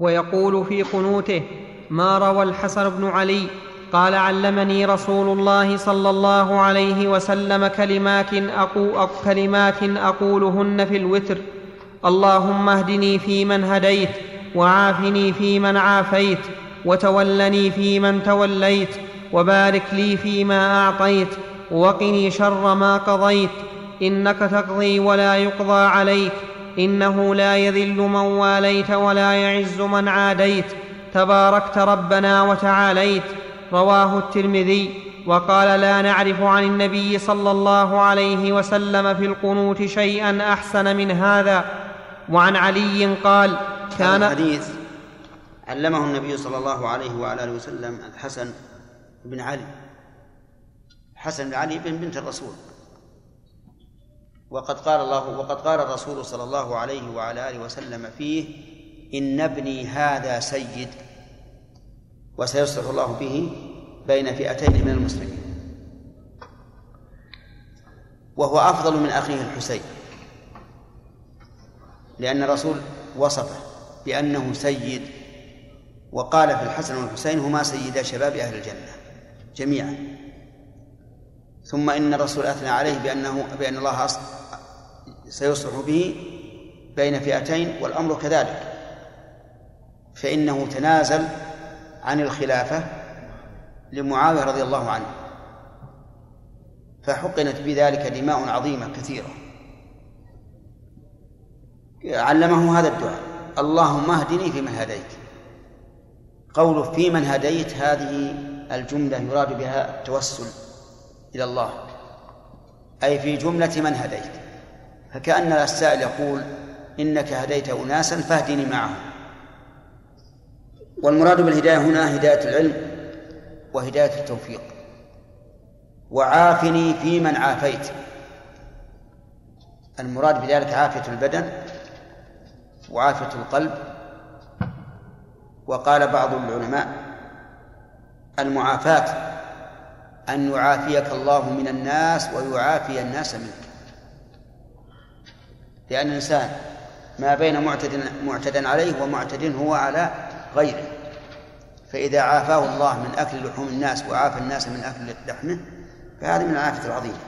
ويقول في قنوته ما روى الحسن بن علي؟ قال علمني رسول الله صلى الله عليه وسلم كلمات, أقو كلمات أقولهن في الوتر. اللهم اهدني فيمن هديت وعافني فيمن عافيت وتولني فيمن توليت وبارك لي فيما أعطيت وقني شر ما قضيت. إنك تقضي ولا يقضى عليك. إنه لا يذل من واليت ولا يعز من عاديت. تباركت ربنا وتعاليت. رواه الترمذي. وقال لا نعرف عن النبي صلى الله عليه وسلم في القنوت شيئا أحسن من هذا. وعن علي قال كان الحديث علمه النبي صلى الله عليه وعلى آله وسلم الحسن بن علي. حسن بن علي بن بنت الرسول. وقد قال الله وقد قال الرسول صلى الله عليه وعلى آله وسلم فيه إن ابني هذا سيد. وسيصلح الله به بين فئتين من المسلمين. وهو أفضل من أخيه الحسين. لأن الرسول وصفه بأنه سيد وقال في الحسن والحسين هما سيدا شباب أهل الجنة جميعا. ثم إن الرسول أثنى عليه بانه بأن الله سيصلح به بين فئتين والأمر كذلك. فإنه تنازل عن الخلافة لمعاوية رضي الله عنه. فحقنت بذلك دماء عظيمة كثيرة. علمه هذا الدعاء. اللهم اهدني فيمن هديت. قوله فيمن هديت هذه الجملة يراد بها التوسل إلى الله. أي في جملة من هديت. فكأن السائل يقول إنك هديت أناسا فاهدني معهم. والمراد بالهداية هنا هداية العلم وهداية التوفيق. وعافني في من عافيت. المراد بذلك عافية البدن وعافية القلب. وقال بعض العلماء المعافاة أن يعافيك الله من الناس ويعافي الناس منك. لأن الإنسان ما بين معتد معتد عليه ومعتد هو على غيره. فإذا عافاه الله من أكل لحوم الناس وعافى الناس من أكل لحمه فهذه من العافية العظيمة.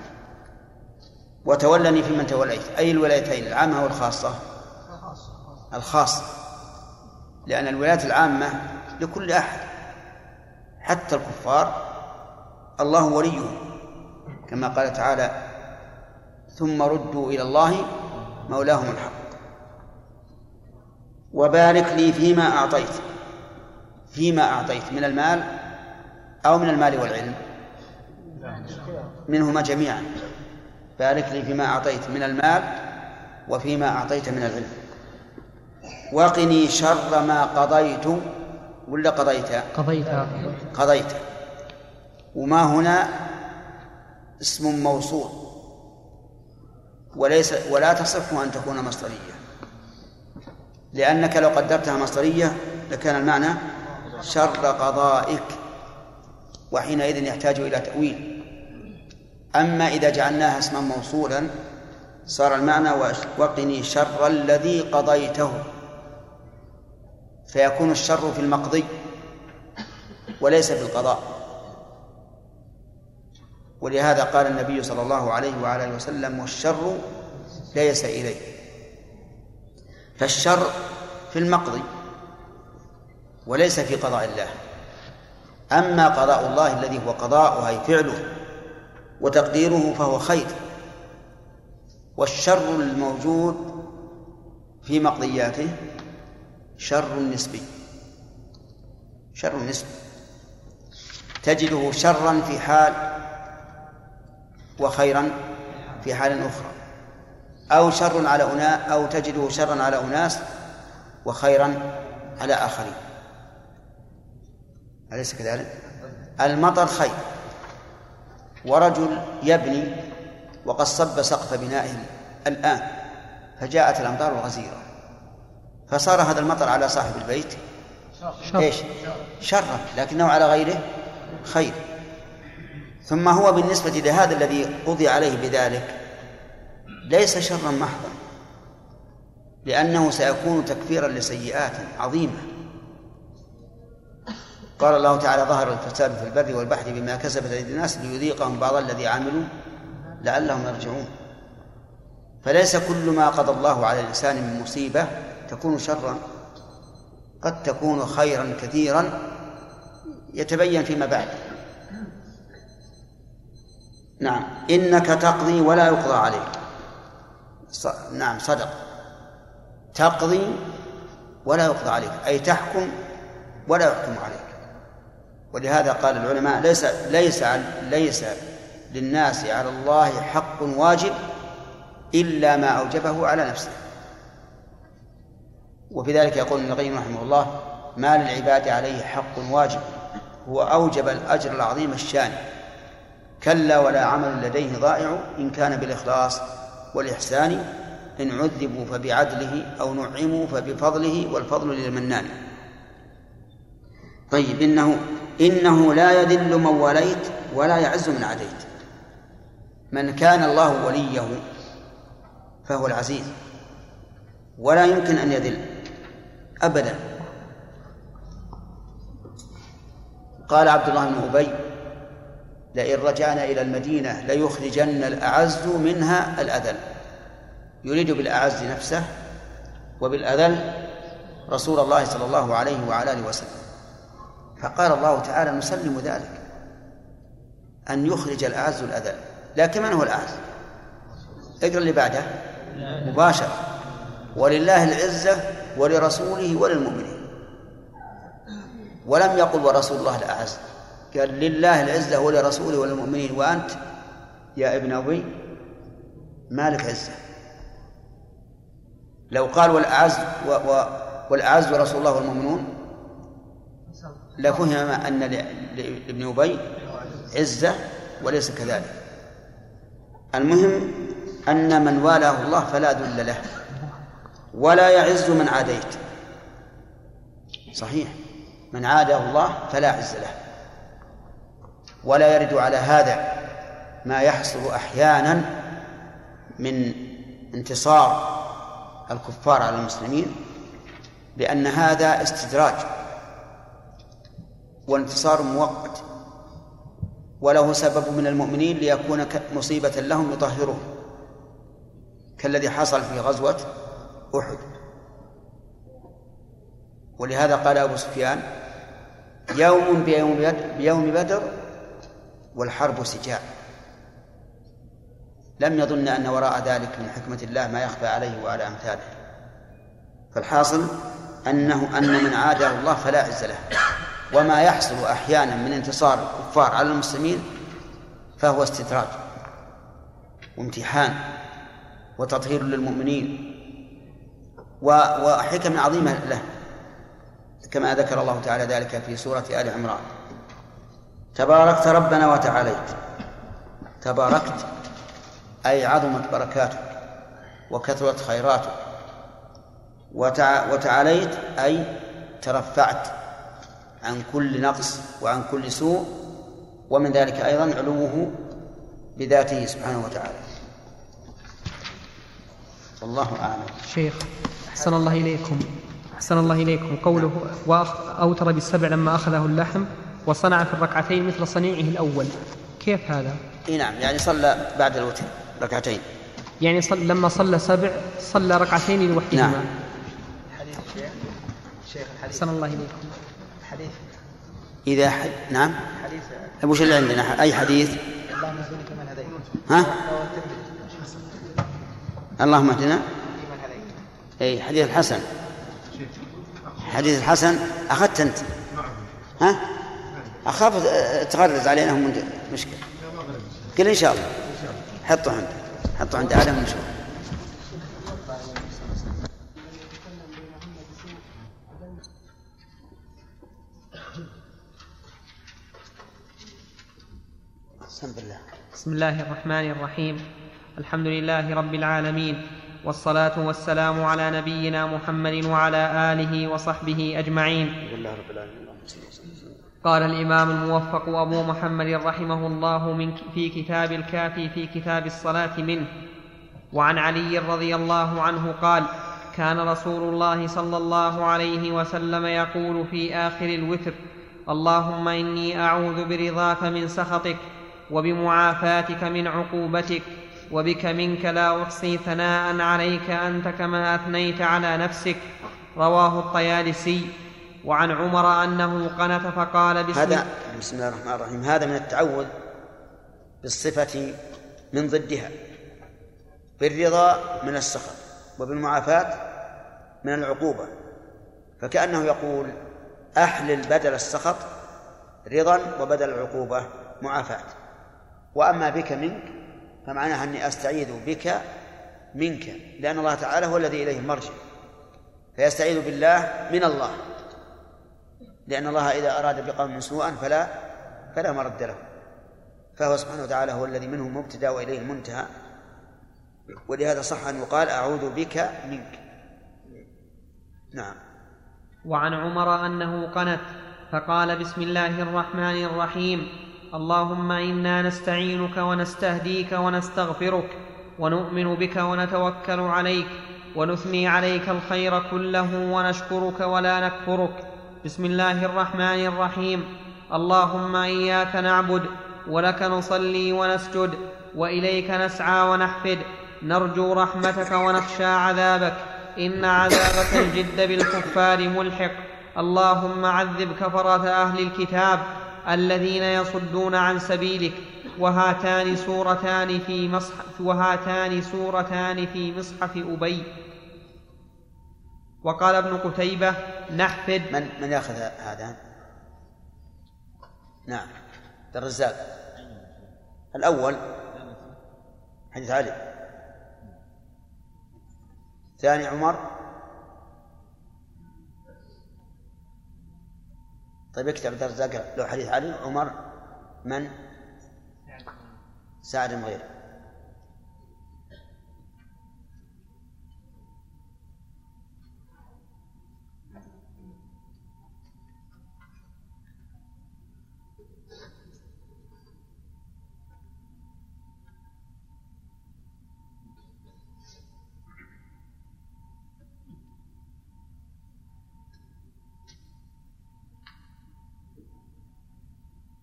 وتولني فيمن توليت. أي الولايتين؟ العامة والخاصة الخاصة. لأن الولايات العامة لكل أحد حتى الكفار الله وليهم كما قال تعالى ثم ردوا إلى الله مولاهم الحق. وبارك لي فيما أعطيت فيما أعطيت من المال أو من المال والعلم منهما جميعا. بارك لي فيما أعطيت من المال وفيما أعطيت من العلم. وقني شر ما قضيت ولا قضيت؟ قضيت. قضيت. وما هنا اسم موصول. وليس ولا تصح أن تكون مصدرية. لأنك لو قدرتها مصدرية لكان المعنى شر قضائك وحينئذ يحتاج إلى تأويل. أما إذا جعلناها اسما موصولا صار المعنى وقني شر الذي قضيته. فيكون الشر في المقضي وليس في القضاء. ولهذا قال النبي صلى الله عليه وعلى آله وسلم والشر ليس اليه فالشر في المقضي وليس في قضاء الله. أما قضاء الله الذي هو قضاء أي فعله وتقديره فهو خير. والشر الموجود في مقضياته شر نسبي شر نسبي تجده شرا في حال وخيرا في حال أخرى أو شر على أناس أو تجده شرا على أناس وخيرا على آخرين أليس كذلك؟ المطر خير ورجل يبني وقد صب سقف بنائه الآن فجاءت الأمطار الغزيرة فصار هذا المطر على صاحب البيت شر. إيش؟ شرا لكنه على غيره خير ثم هو بالنسبة لهذا الذي قضي عليه بذلك ليس شرا محضا لأنه سيكون تكفيرا لسيئات عظيمة. قال الله تعالى ظهر الفساد في البر والبحر بما كسبت أيدي الناس ليذيقهم بعض الذي عملوا لعلهم يرجعون. فليس كل ما قضى الله على الإنسان من مصيبة تكون شرا قد تكون خيرا كثيرا يتبين فيما بعد. نعم. إنك تقضي ولا يقضى عليك. نعم صدق. تقضي ولا يقضى عليك. أي تحكم ولا يحكم عليك. ولهذا قال العلماء ليس ليس ليس للناس على الله حق واجب إلا ما أوجبه على نفسه. وفي ذلك يقول ابن القيم رحمه الله ما للعباد عليه حق واجب هو أوجب الأجر العظيم الشان. كلا ولا عمل لديه ضائع إن كان بالإخلاص والإحسان إن عذبوا فبعدله أو نعموا فبفضله والفضل للمنان. طيب إنه إنه لا يذل من وليت ولا يعز من عديت. من كان الله وليه فهو العزيز. ولا يمكن أن يذل أبدا. قال عبد الله بن أبي لئن رجعنا إلى المدينة ليخرجن الأعز منها الأذل. يريد بالأعز نفسه وبالأذل رسول الله صلى الله عليه وعلى آله وسلم. فقال الله تعالى نسلم ذلك أن يخرج الأعز الأذل. لكن من هو الأعز؟ اقرأ اللي بعده. مباشرة ولله العزة ولرسوله وللمؤمنين. ولم يقل ورسول الله الأعز. قال لله العزة ولرسوله وللمؤمنين وأنت يا ابن أبي ما لك عزة. لو قال والأعز و و والأعز رسول الله والمؤمنون لفهم أن لابن أبي عزة وليس كذلك. المهم أن من والاه الله فلا ذل له ولا يعز من عاديت. صحيح. من عاده الله فلا عز له. ولا يرد على هذا ما يحصل أحيانا من انتصار الكفار على المسلمين بأن هذا استدراج وانتصار مؤقت وله سبب من المؤمنين ليكون مصيبة لهم يطهرون كالذي حصل في غزوة أحد. ولهذا قال أبو سفيان يوم بيوم بدر والحرب سجاع لم يظن أن وراء ذلك من حكمة الله ما يخفى عليه وعلى أمثاله. فالحاصل أنه أن من عاده الله فلا عز له. وما يحصل أحيانا من انتصار الكفار على المسلمين فهو استدراج وامتحان وتطهير للمؤمنين وحكم عظيمة له. كما ذكر الله تعالى ذلك في سورة آل عمران. تباركت ربنا وتعاليت. تباركت أي عظمت بركاتك وكثرت خيراتك. وتعاليت أي ترفعت عن كل نقص وعن كل سوء ومن ذلك أيضا علوه بذاته سبحانه وتعالى. والله أعلم. شيخ أحسن الله إليكم. أحسن الله إليكم. قوله وأوتر بالسبع لما أخذه اللحم. وصنع في الركعتين مثل صنيعه الأول. كيف هذا؟ إي نعم يعني صلى بعد الوتر ركعتين. يعني صل لما صلى سبع صلى ركعتين لوحدهما. نعم. حديث الشيخ شيخ الحديث. أحسن الله إليكم. حديث. إذا ح... نعم. حديث. وش اللي عندنا؟ أي حديث؟ اللهم هديت. ها؟ اللهم اهدنا. أي حديث الحسن. حديث الحسن أخذت أنت. ها؟ أخاف تغرز علينا هم مشكلة. قل إن شاء الله. حطه عندك حطه عند آدم ونشوف. بسم الله. بسم الله الرحمن الرحيم. الحمد لله رب العالمين. والصلاة والسلام على نبينا محمد وعلى آله وصحبه أجمعين. لله رب العالمين. اللهم صل وسلم. قال الإمام الموفق أبو محمد رحمه الله من في كتاب الكافي في كتاب الصلاة منه. وعن علي رضي الله عنه قال كان رسول الله صلى الله عليه وسلم يقول في آخر الوتر اللهم إني أعوذ برضاك من سخطك وبمعافاتك من عقوبتك وبك منك لا أحصي ثناء عليك أنت كما أثنيت على نفسك. رواه الطيالسي. وعن عمر أنه قنت فقال بسم هذا بسم الله الرحمن الرحيم. هذا من التعوذ بالصفة من ضدها بالرضا من السخط وبالمعافاة من العقوبة. فكأنه يقول أحلل بدل السخط رضا وبدل العقوبة معافاة. وأما بك منك فمعناها أني أستعيذ بك منك لأن الله تعالى هو الذي إليه المرجع فيستعيذ بالله من الله. لأن الله إذا أراد بقوم سوءا فلا فلا مرد له. فهو سبحانه وتعالى هو الذي منه مبتدأ وإليه المنتهى. ولهذا صح أن يقال أعوذ بك منك. نعم. وعن عمر أنه قنت فقال بسم الله الرحمن الرحيم. اللهم إنا نستعينك ونستهديك ونستغفرك ونؤمن بك ونتوكل عليك ونثني عليك الخير كله ونشكرك ولا نكفرك. بسم الله الرحمن الرحيم. اللهم إياك نعبد ولك نصلي ونسجد وإليك نسعى ونحفد. نرجو رحمتك ونخشى عذابك. إن عذابك الجد بالكفار ملحق. اللهم عذب كفره أهل الكتاب الذين يصدون عن سبيلك. وهاتان سورتان في مصحف وهاتان سورتان في مصحف أبي. وقال ابن قتيبة نحفد. من من ياخذ هذا؟ نعم. الرزاق. الأول حديث علي. ثاني عمر. طيب اكتب عبد الرزاق لو حديث علي عمر من؟ سعد بن غيره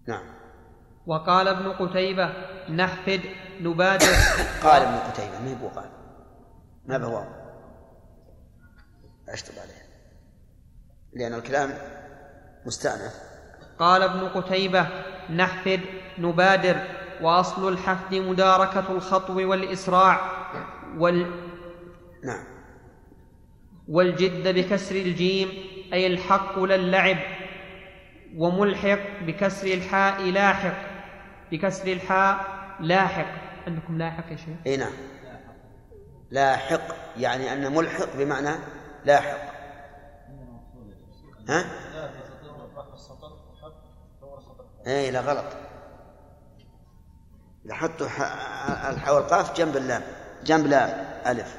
نعم. وقال ابن قتيبة نحفد نبادر. قال ابن قتيبة ما هو قال ما بهو أشطب عليه. لأن الكلام مستأنف. قال ابن قتيبة نحفد نبادر. وأصل الحفد مداركة الخطو والإسراع وال نعم. والجد بكسر الجيم أي الحق لا اللعب وملحق بكسر الحاء لاحق. بكسر الحاء لاحق. عندكم لاحق يا شيخ؟ اي نعم. لاحق يعني أن ملحق بمعنى لاحق. ها؟ اي لا غلط. حطوا الحاء والقاف جنب اللام. جنب لا ألف.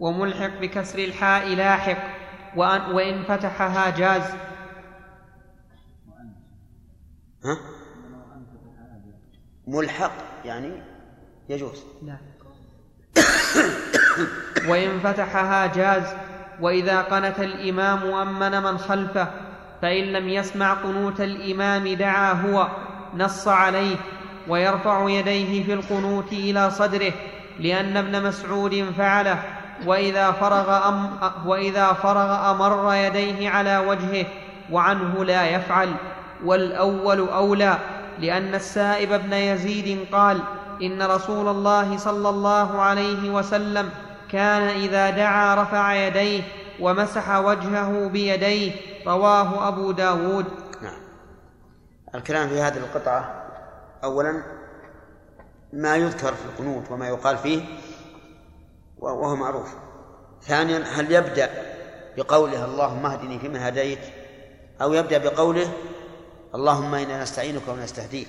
وملحق بكسر الحاء لاحق. وأن وإن فتحها جاز. ها؟ ملحق يعني يجوز. لا. وإن فتحها جاز وإذا قنت الإمام أمن من خلفه فإن لم يسمع قنوت الإمام دعا هو نص عليه ويرفع يديه في القنوت إلى صدره لأن ابن مسعود فعله وإذا فرغ, أم وإذا فرغ أمر يديه على وجهه وعنه لا يفعل. والأول أولى لأن السائب بن يزيد قال إن رسول الله صلى الله عليه وسلم كان إذا دعا رفع يديه ومسح وجهه بيديه رواه أبو داود. نعم. الكلام في هذه القطعة أولا ما يذكر في القنوت وما يقال فيه وهو معروف. ثانيا هل يبدأ بقوله اللهم اهدني فيمن هديت أو يبدأ بقوله اللهم إنا نستعينك ونستهديك.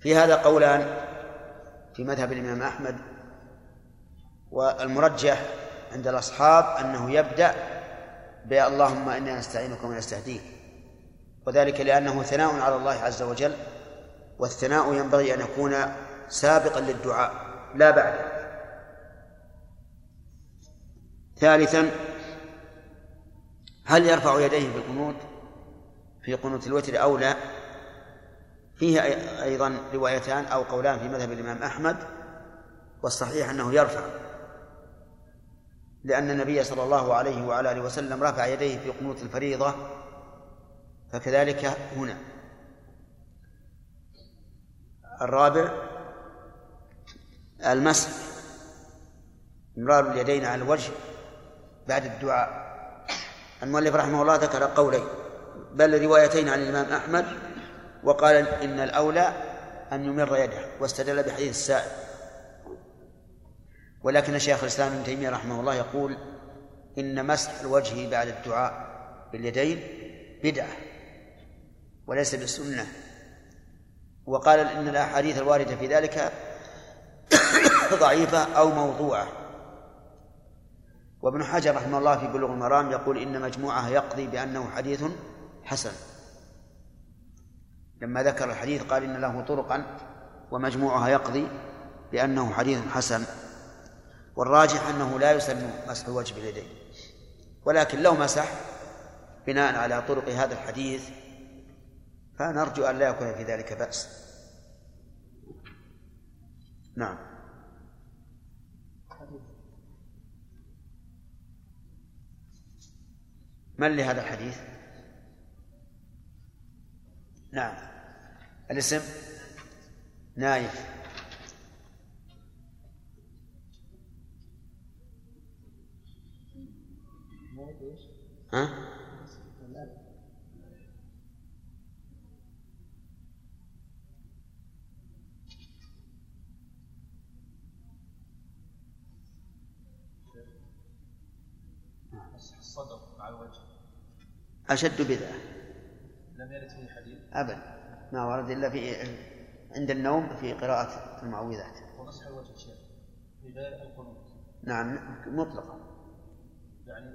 في هذا قولان في مذهب الإمام أحمد والمرجح عند الأصحاب أنه يبدأ اللهم إنا نستعينك ونستهديك. وذلك لأنه ثناء على الله عز وجل والثناء ينبغي أن يكون سابقا للدعاء لا بعده ثالثا هل يرفع يديه في القنوت في قنوت الوتر أو لا فيه أي- أيضا روايتان أو قولان في مذهب الإمام أحمد والصحيح أنه يرفع. لأن النبي صلى الله عليه وعلى آله وسلم رفع يديه في قنوت الفريضة فكذلك هنا. الرابع المسح. إمرار اليدين على الوجه بعد الدعاء. المؤلف رحمه الله ذكر قولين. بل روايتين عن الإمام أحمد وقال إن الأولى أن يمر يده واستدل بحديث السائل. ولكن شيخ الإسلام ابن تيمية رحمه الله يقول إن مسح الوجه بعد الدعاء باليدين بدعة وليس بالسنة. وقال إن الأحاديث الواردة في ذلك ضعيفة أو موضوعة. وابن حجر رحمه الله في بلوغ المرام يقول إن مجموعة يقضي بأنه حديث حسن. لما ذكر الحديث قال إن له طرقا ومجموعها يقضي بأنه حديث حسن والراجح أنه لا يسن مسح الوجه باليدين ولكن لو مسح بناء على طرق هذا الحديث فنرجو أن لا يكون في ذلك بأس. نعم. من لهذا الحديث؟ نعم. الاسم؟ نايف. ها؟ الصدر مع الوجه أشد بدعة لم يرد فيه أبدا ما ورد إلا في عند النوم في قراءة المعوذات. ومسح الوجه شيخ في غير القنوت نعم مطلقا. يعني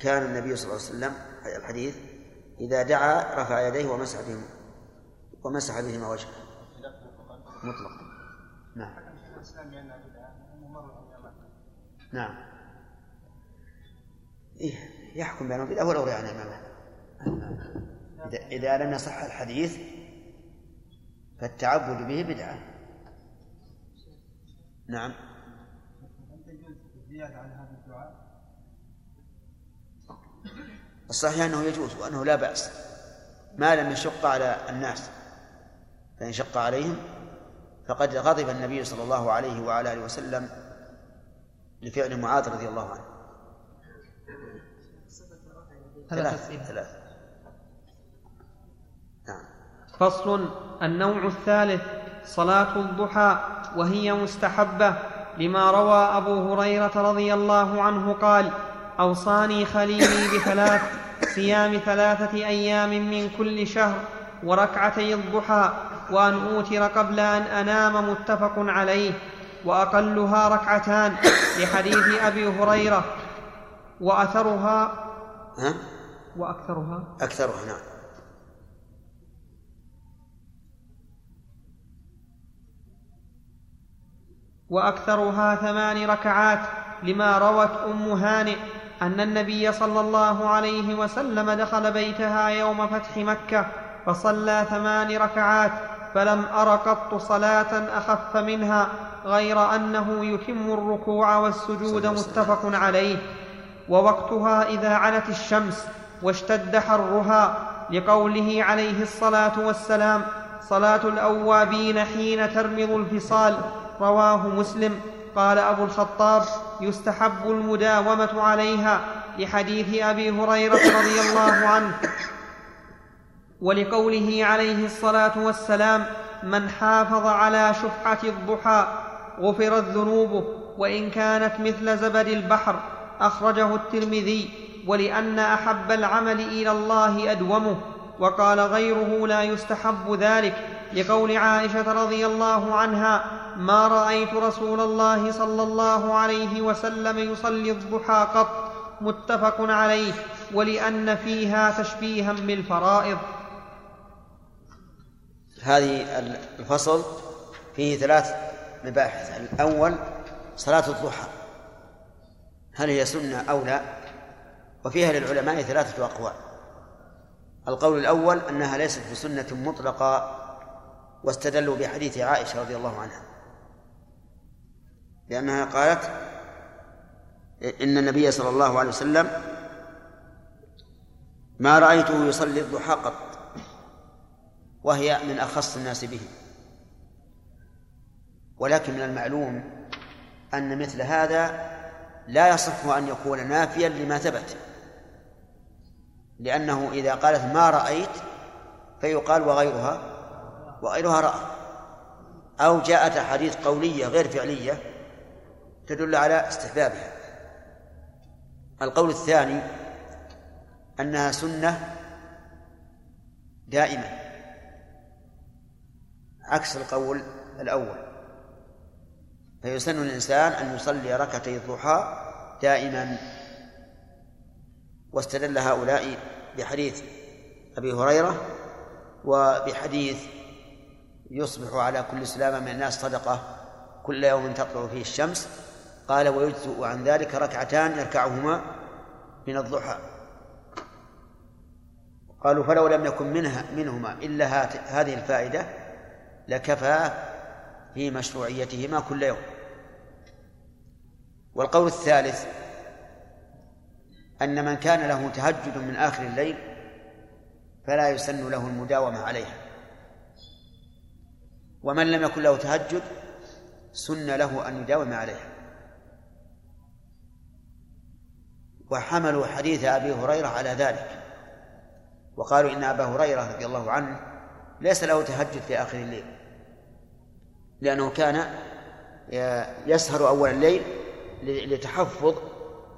كان النبي صلى الله عليه وسلم الحديث إذا دعا رفع يديه ومسح بهما ومسح بهما وجهه. مطلقا. نعم. نعم. إيه يحكم بأنه بدعة ولو رأى عن إمامه إذا, إذا لم يصح الحديث فالتعبد به بدعة. نعم؟ الصحيح أنه يجوز وأنه لا بأس. ما لم يشق على الناس فإن شق عليهم فقد غضب النبي صلى الله عليه وعلى آله وسلم لفعل معاذ رضي الله عنه. ثلاث ثلاث نعم فصل النوع الثالث صلاة الضحى وهي مستحبة لما روى أبو هريرة رضي الله عنه قال أوصاني خليلي بثلاث صيام ثلاثة أيام من كل شهر وركعتي الضحى وأن أوتر قبل أن أنام متفق عليه وأقلها ركعتان لحديث أبي هريرة وأثرها ها؟ وأكثرها؟ أكثرها نعم. وأكثرها ثمان ركعات لما روت أم هانئ أن النبي صلى الله عليه وسلم دخل بيتها يوم فتح مكة فصلى ثمان ركعات فلم أر قط صلاة أخف منها غير أنه يتم الركوع والسجود متفق عليه. ووقتها إذا علت الشمس واشتد حرها لقوله عليه الصلاة والسلام صلاة الأوابين حين ترمض الفصال رواه مسلم. قال أبو الخطاب يستحب المداومة عليها لحديث أبي هريرة رضي الله عنه. ولقوله عليه الصلاة والسلام من حافظ على شفعة الضحى غفرت ذنوبه وإن كانت مثل زبد البحر أخرجه الترمذي. ولأن أحب العمل إلى الله أدومه وقال غيره لا يستحب ذلك لقول عائشة رضي الله عنها ما رأيت رسول الله صلى الله عليه وسلم يصلي الضحى قط متفق عليه ولأن فيها تشبيها بالفرائض. هذه الفصل فيه ثلاث مباحث. الأول صلاة الضحى. هل هي سنة أو لا؟ وفيها للعلماء ثلاثة أقوال. القول الأول أنها ليست بسنة مطلقة واستدلوا بحديث عائشة رضي الله عنها. لأنها قالت إن النبي صلى الله عليه وسلم ما رأيته يصلي الضحى قط وهي من أخص الناس به. ولكن من المعلوم أن مثل هذا لا يصح أن يكون نافيا لما ثبت. لأنه إذا قالت ما رأيت فيقال وغيرها وغيرها رأى. أو جاءت أحاديث قولية غير فعلية تدل على استحبابها. القول الثاني أنها سنة دائمة. عكس القول الأول. فيسن الإنسان أن يصلي ركعتي الضحى دائما. واستدل هؤلاء بحديث أبي هريرة وبحديث يصبح على كل سلامة من الناس صدقة كل يوم تطلع فيه الشمس. قال ويجزء عن ذلك ركعتان يركعهما من الضحى. قالوا فلو لم يكن منها منهما إلا هذه الفائدة لكفى في مشروعيتهما كل يوم. والقول الثالث أن من كان له تهجد من آخر الليل فلا يسن له المداومة عليها. ومن لم يكن له تهجد سن له أن يداوم عليها. وحملوا حديث أبي هريرة على ذلك. وقالوا إن أبا هريرة رضي الله عنه ليس له تهجد في آخر الليل. لأنه كان يسهر أول الليل لتحفظ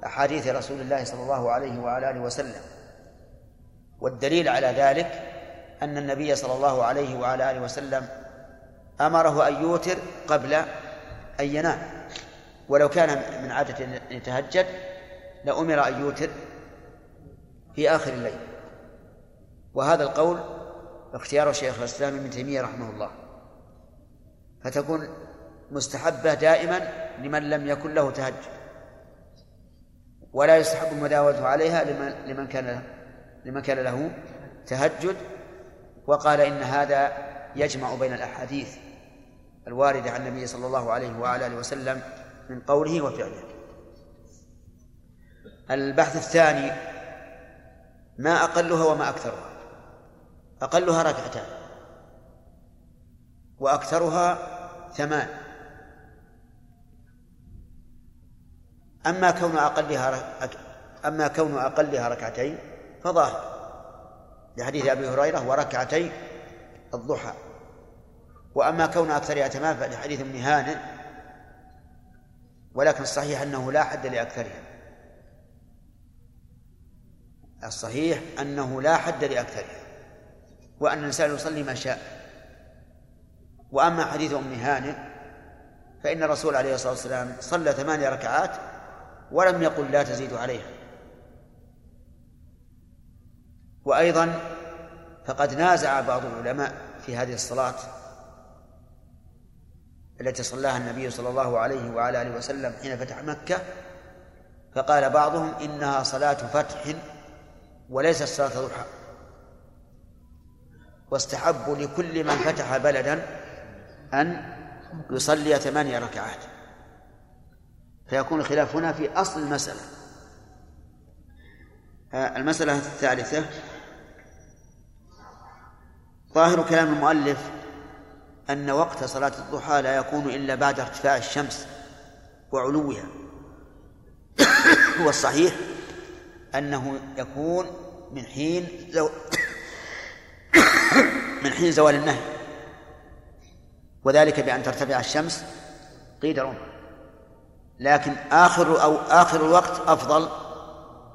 أحاديث رسول الله صلى الله عليه وعلى آله وسلم. والدليل على ذلك أن النبي صلى الله عليه وعلى آله وسلم أمره أن يوتر قبل أن ينام. ولو كان من عادة أن يتهجد لأمر أن يوتر في آخر الليل. وهذا القول اختيار شيخ الإسلام ابن تيمية رحمه الله. فتكون مستحبة دائما لمن لم يكن له تهجد. ولا يستحب المداومة عليها لمن لمن كان لمن كان له تهجد. وقال إن هذا يجمع بين الأحاديث الواردة عن النبي صلى الله عليه وعلى آله وسلم من قوله وفعله. البحث الثاني ما أقلها وما أكثرها. أقلها ركعتان وأكثرها ثمان. أما كون أقلها أما كون أقلها ركعتين فظاهر. لحديث أبي هريرة وركعتي الضحى. وأما كون أكثرها تمام فلحديث ابن هانئ ولكن الصحيح أنه لا حد لأكثرها. الصحيح أنه لا حد لأكثرها. وأن الإنسان يصلي ما شاء. وأما حديث أم هانئ فإن الرسول عليه الصلاة والسلام صلى ثمانية ركعات ولم يقل لا تزيد عليها. وأيضا فقد نازع بعض العلماء في هذه الصلاة التي صلاها النبي صلى الله عليه وعلى آله وسلم حين فتح مكة فقال بعضهم إنها صلاة فتح وليست صلاة ضحى. واستحب لكل من فتح بلدا أن يصلي ثمانية ركعات. فيكون الخلاف هنا في أصل المسألة. آه، المسألة الثالثة ظاهر كلام المؤلف أن وقت صلاة الضحى لا يكون إلا بعد ارتفاع الشمس وعلوها. هو الصحيح أنه يكون من حين زو من حين زوال النهي وذلك بأن ترتفع الشمس قيد رمح لكن آخر أو آخر الوقت أفضل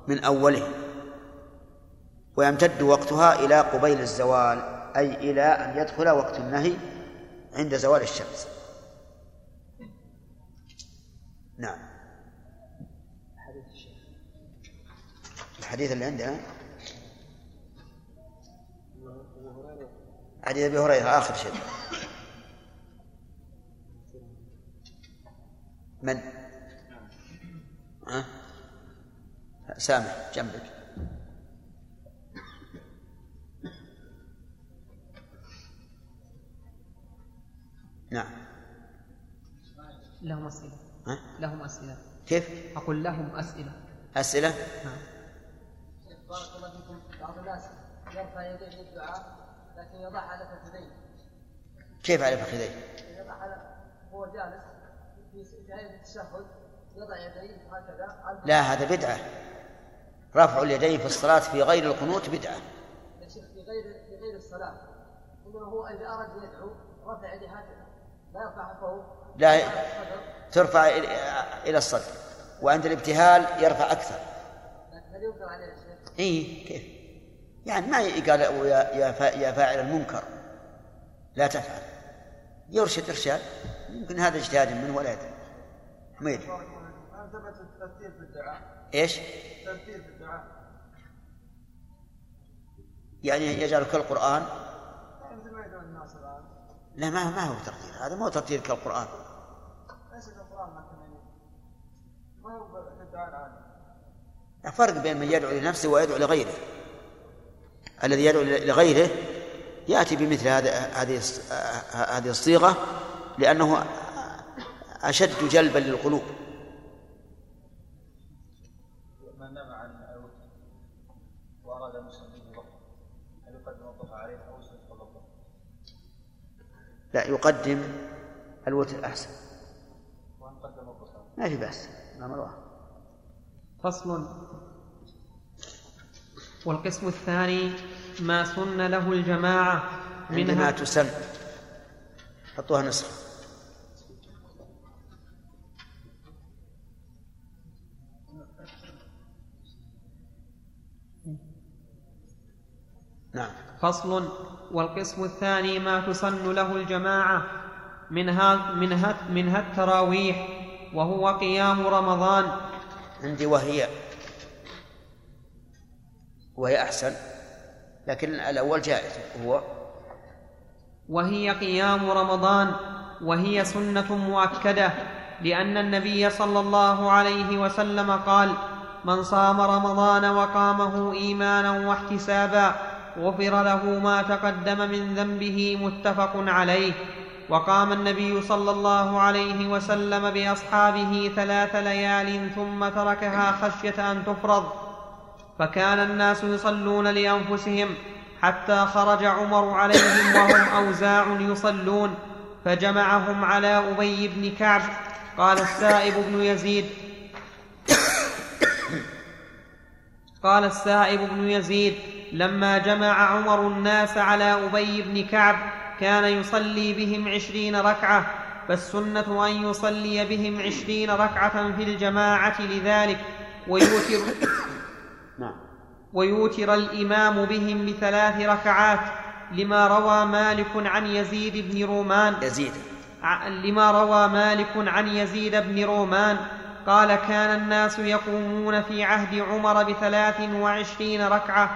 من أوله. ويمتد وقتها إلى قبيل الزوال أي إلى أن يدخل وقت النهي عند زوال الشمس. نعم. الحديث اللي عندنا. حديث أبي هريرة آخر شيء. من؟ ها؟ سامح جنبك نعم لهم أسئلة ها؟ لهم أسئلة كيف؟ أقول لهم أسئلة أسئلة؟ نعم بارك الله فيكم بعض الناس يرفع يديه للدعاء لكن يضعها على فخذيه كيف على فخذيه؟ يضعها هو جالس في نهاية التشهد لا هذا بدعة. رفع اليدين في الصلاة في غير القنوت بدعة. يا شيخ في غير في غير الصلاة. إنما هو إذا أراد ان يدعو رفع يديه هكذا. لا يرفعها فوق لا. ترفع إلى- الصدر. وعند الابتهال يرفع أكثر. هل ينكر عليه يا شيخ؟ إيه كيف؟ يعني ما قال يا يا فا- يا فاعل المنكر. لا تفعل. يرشد إرشاد. يمكن هذا اجتهاد منه ولا يدري حميد ثبت الترتيب في الدعاء؟ إيش؟ الترتيب في الدعاء. يعني يجعل كالقرآن مثل ما يدعو الناس الآن. لا ما ما هو ترتيل هذا ما هو ترتيل كالقرآن. ليس لكن يعني ما هو في الدعاء العادي. فرق بين من يدعو لنفسه ويدعو لغيره. الذي يدعو لغيره يأتي بمثل هذا هذه هذه الصيغة لأنه أشد جلبا للقلوب من نام عن الوتر واراد ان يصلي الظهر هل يقدم الظهر عليه أو يصلي قبل الظهر؟ لا يقدم الوتر أحسن. ما في بأس الأمر واحد. فصل. والقسم الثاني ما سن له الجماعة عندما منها تسن حطوها نسخة. نعم. فصل. والقسم الثاني ما تسن له الجماعة منها, منها, منها التراويح وهو قيام رمضان. عندي وهي. وهي أحسن لكن الأول جائز هو. وهي قيام رمضان وهي سنة مؤكدة لأن النبي صلى الله عليه وسلم قال من صام رمضان وقامه إيمانا واحتسابا غفر له ما تقدم من ذنبه متفق عليه. وقام النبي صلى الله عليه وسلم بأصحابه ثلاث ليال ثم تركها خشية أن تفرض. فكان الناس يصلون لأنفسهم حتى خرج عمر عليهم وهم أوزاع يصلون. فجمعهم على أبي بن كعب. قال السائب بن يزيد. قال السائب بن يزيد. لما جمع عمر الناس على أبي بن كعب كان يصلي بهم عشرين ركعة فالسنة أن يصلي بهم عشرين ركعة في الجماعة لذلك ويوتر نعم. ويوتر الإمام بهم بثلاث ركعات لما روى مالك عن يزيد بن رومان يزيد. لما روى مالك عن يزيد بن رومان قال كان الناس يقومون في عهد عمر بثلاث وعشرين ركعة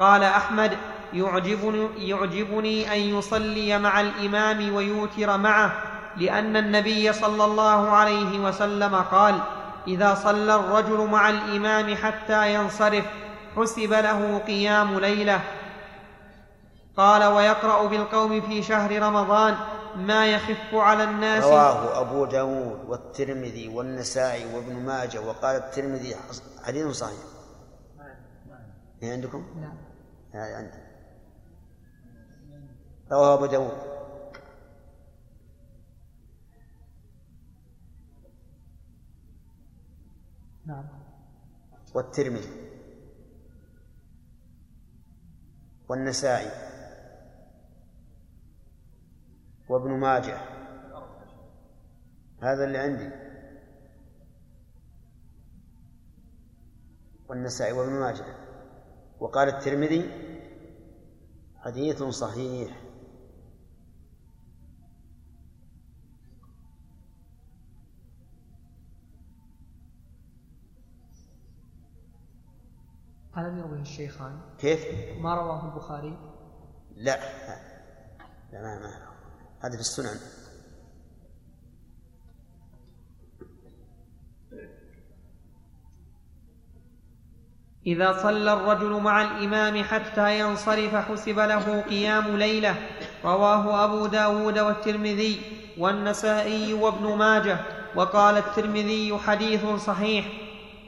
قال أحمد يعجبني, يعجبني أن يصلي مع الإمام ويوتر معه لأن النبي صلى الله عليه وسلم قال إذا صلى الرجل مع الإمام حتى ينصرف حسب له قيام ليلة. قال ويقرأ بالقوم في شهر رمضان ما يخف على الناس. رواه أبو داود والترمذي والنسائي وابن ماجه وقال الترمذي حديث صحيح. هي عندكم؟ لا. هذا عندي رواه أبو داود. نعم. والترمذي. والنسائي. وابن ماجه. هذا اللي عندي. والنسائي وابن ماجه. وقال الترمذي حديث صحيح. ألم يروه الشيخان كيف؟ ما رواه البخاري؟ لا. لا ما ما هذا في السنن. إذا صلى الرجل مع الإمام حتى ينصرف حسب له قيام ليلة رواه أبو داود والترمذي والنسائي وابن ماجه وقال الترمذي حديث صحيح.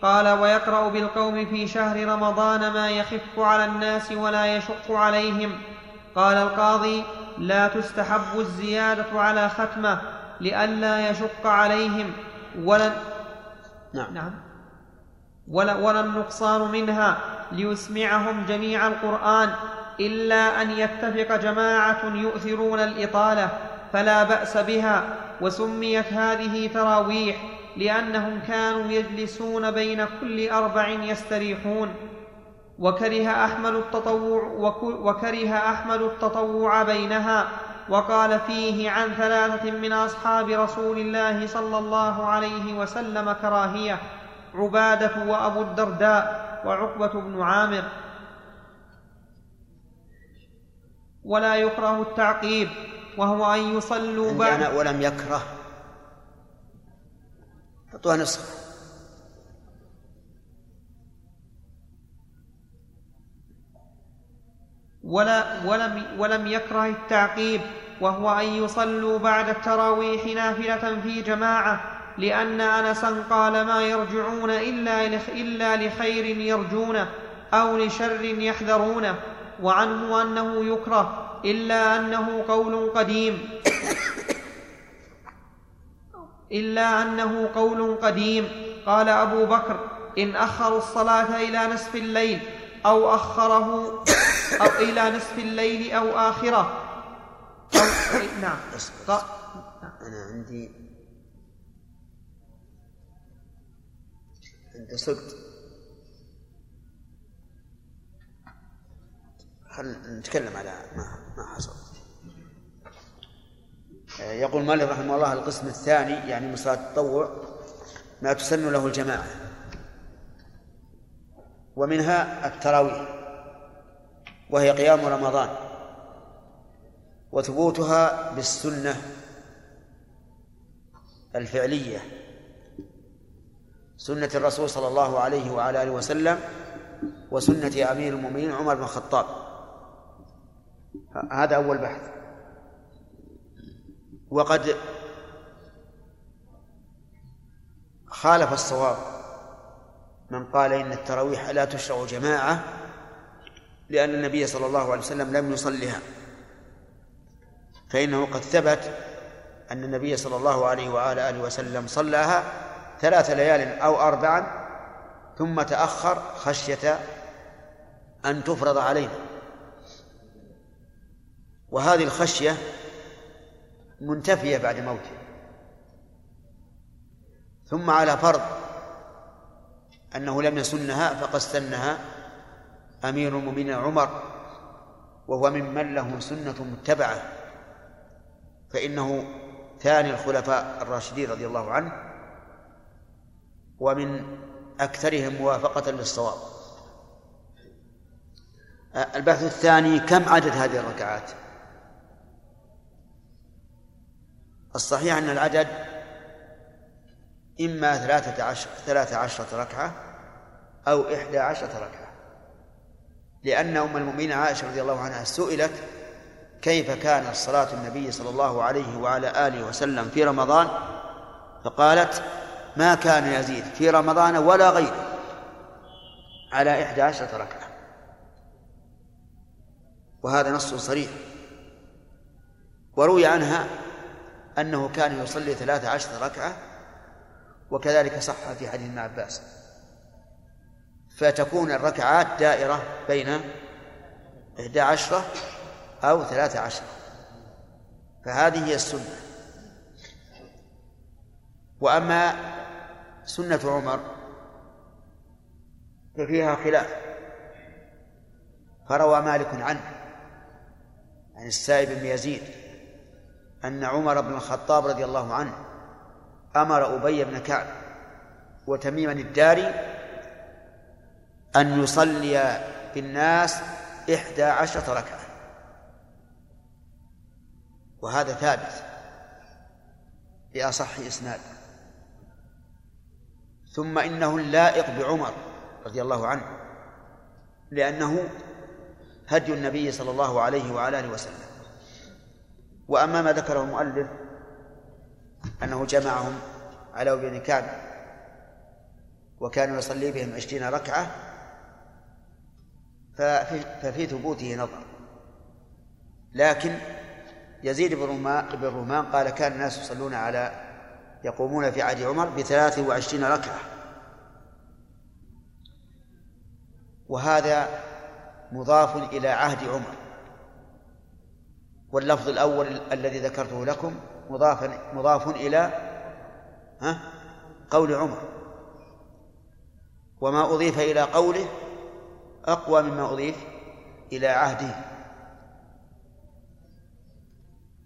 قال ويقرأ بالقوم في شهر رمضان ما يخف على الناس ولا يشق عليهم. قال القاضي لا تستحب الزيادة على ختمة لئلا يشق عليهم. ولا نعم, نعم. ولا, ولا النقصان منها ليسمعهم جميع القرآن إلا أن يتفق جماعة يؤثرون الإطالة فلا بأس بها وسميت هذه تراويح لأنهم كانوا يجلسون بين كل أربع يستريحون وكره أحمد التطوع وكره أحمد التطوع بينها وقال فيه عن ثلاثة من أصحاب رسول الله صلى الله عليه وسلم كراهية عبادة وأبو الدرداء وعقبة بن عامر. ولا يكره التعقيب وهو أن يصلوا بعد أنا ولم يكره. حطوها نسخة. ولا ولم, ولم يكره التعقيب وهو أن يصلوا بعد التراويح نافلة في جماعة. لأن أنسا قال ما يرجعون إلا, إلا لخير يرجونه أو لشر يحذرونه وعنه أنه يكره إلا أنه قول قديم. إلا أنه قول قديم. قال أبو بكر إن أخروا الصلاة إلى نصف الليل أو أخره أو إلى نصف الليل أو آخره. أو نعم. أنا عندي أنت خل نتكلم على ما ما حصل. يقول مالك رحمه الله القسم الثاني يعني من صلاة التطوع ما تسن له الجماعة. ومنها التراويح وهي قيام رمضان. وثبوتها بالسنة الفعلية. سنة الرسول صلى الله عليه وعلى آله وسلم وسنة أمير المؤمنين عمر بن الخطاب. هذا أول بحث. وقد خالف الصواب من قال إن التراويح لا تشرع جماعة لأن النبي صلى الله عليه وسلم لم يصلها. فإنه قد ثبت أن النبي صلى الله عليه وعلى آله وسلم صلاها ثلاث ليال أو أربعا ثم تأخر خشية أن تفرض علينا. وهذه الخشية منتفية بعد موته. ثم على فرض أنه لم يسنها فقد سنها أمير المؤمنين عمر وهو ممن له سنة متبعة فإنه ثاني الخلفاء الراشدين رضي الله عنه ومن أكثرهم موافقة للصواب. البحث الثاني كم عدد هذه الركعات؟ الصحيح أن العدد إما ثلاثة عشر ثلاثة عشرة ركعة أو إحدى عشرة ركعة. لأن أم المؤمنين عائشة رضي الله عنها سئلت كيف كانت صلاة النبي صلى الله عليه وعلى آله وسلم في رمضان؟ فقالت ما كان يزيد في رمضان ولا غيره. على إحدى عشرة ركعة. وهذا نص صريح. وروي عنها أنه كان يصلي ثلاث عشرة ركعة وكذلك صح في حديث ابن عباس. فتكون الركعات دائرة بين إحدى عشرة أو ثلاث عشرة. فهذه هي السنة. وأما سنة عمر ففيها خلاف. فروى مالك عنه عن السائب بن يزيد أن عمر بن الخطاب رضي الله عنه أمر أبي بن كعب وتميما الداري أن يصلي بالناس إحدى عشرة ركعة. وهذا ثابت بأصح إسناد. ثم إنه اللائق بعمر رضي الله عنه لأنه هدي النبي صلى الله عليه وعلى آله وسلم. وأما ما ذكره المؤلف أنه جمعهم على بن كعب وكان يصلي بهم عشرين ركعة ففي, ففي ثبوته نظر. لكن يزيد بن رومان قال كان الناس يصلون على يقومون في عهد عمر بثلاث وعشرين ركعة. وهذا مضاف إلى عهد عمر. واللفظ الأول الذي ذكرته لكم مضاف مضاف إلى ها قول عمر. وما أضيف إلى قوله أقوى مما أضيف إلى عهده.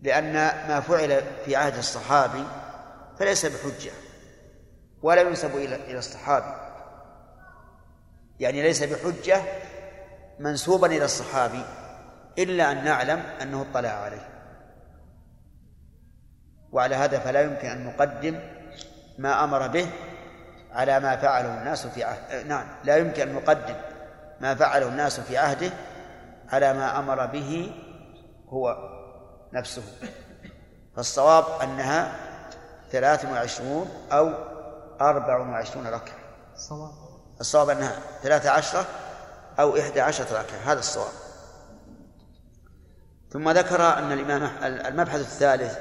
لأن ما فعل في عهد الصحابي فليس بحجة ولا ينسب إلى إلى الصحابي. يعني ليس بحجة منسوبا إلى الصحابي إلا أن نعلم أنه اطلع عليه. وعلى هذا فلا يمكن أن نقدم ما أمر به على ما فعله الناس في عهد. نعم لا يمكن أن نقدم ما فعله الناس في عهده على ما أمر به هو نفسه. فالصواب أنها ثلاث وعشرون أو أربع وعشرون ركعة. الصواب الصواب أنها ثلاث عشرة أو إحدى عشرة ركعة هذا الصواب. ثم ذكر أن الإمام المبحث الثالث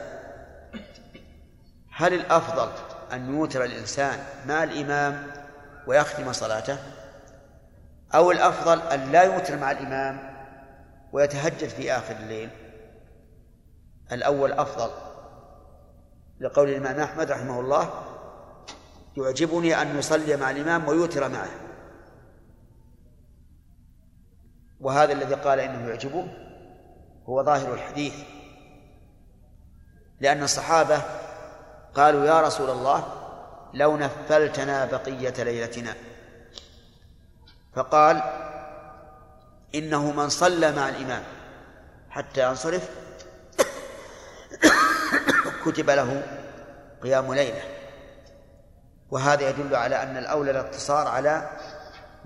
هل الأفضل أن يوتر الإنسان مع الإمام ويختم صلاته؟ أو الأفضل أن لا يوتر مع الإمام ويتهجد في آخر الليل؟ الأول أفضل. لقول الإمام أحمد رحمه الله يعجبني أن يصلي مع الإمام ويوتر معه. وهذا الذي قال إنه يعجبه هو ظاهر الحديث. لأن الصحابة قالوا يا رسول الله لو نفلتنا بقية ليلتنا. فقال إنه من صلى مع الإمام حتى ينصرف كتب له قيام ليلة. وهذا يدل على أن الأولى الاقتصار على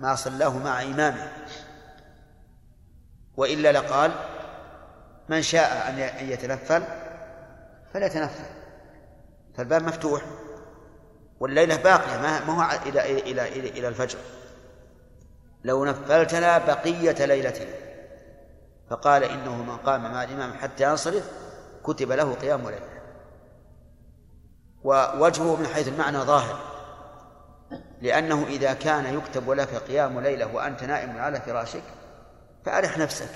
ما صلاه مع إمامه. وإلا لقال من شاء أن يتنفل فليتنفل. فالباب مفتوح. والليلة باقية ما هو إلى إلى إلى إلى الفجر. لو نفلتنا بقية ليلتنا. فقال إنه من قام مع الإمام حتى ينصرف كتب له قيام ليلة. ووجهه من حيث المعنى ظاهر. لأنه إذا كان يكتب لك قيام ليلة وأنت نائم على فراشك فأرح نفسك.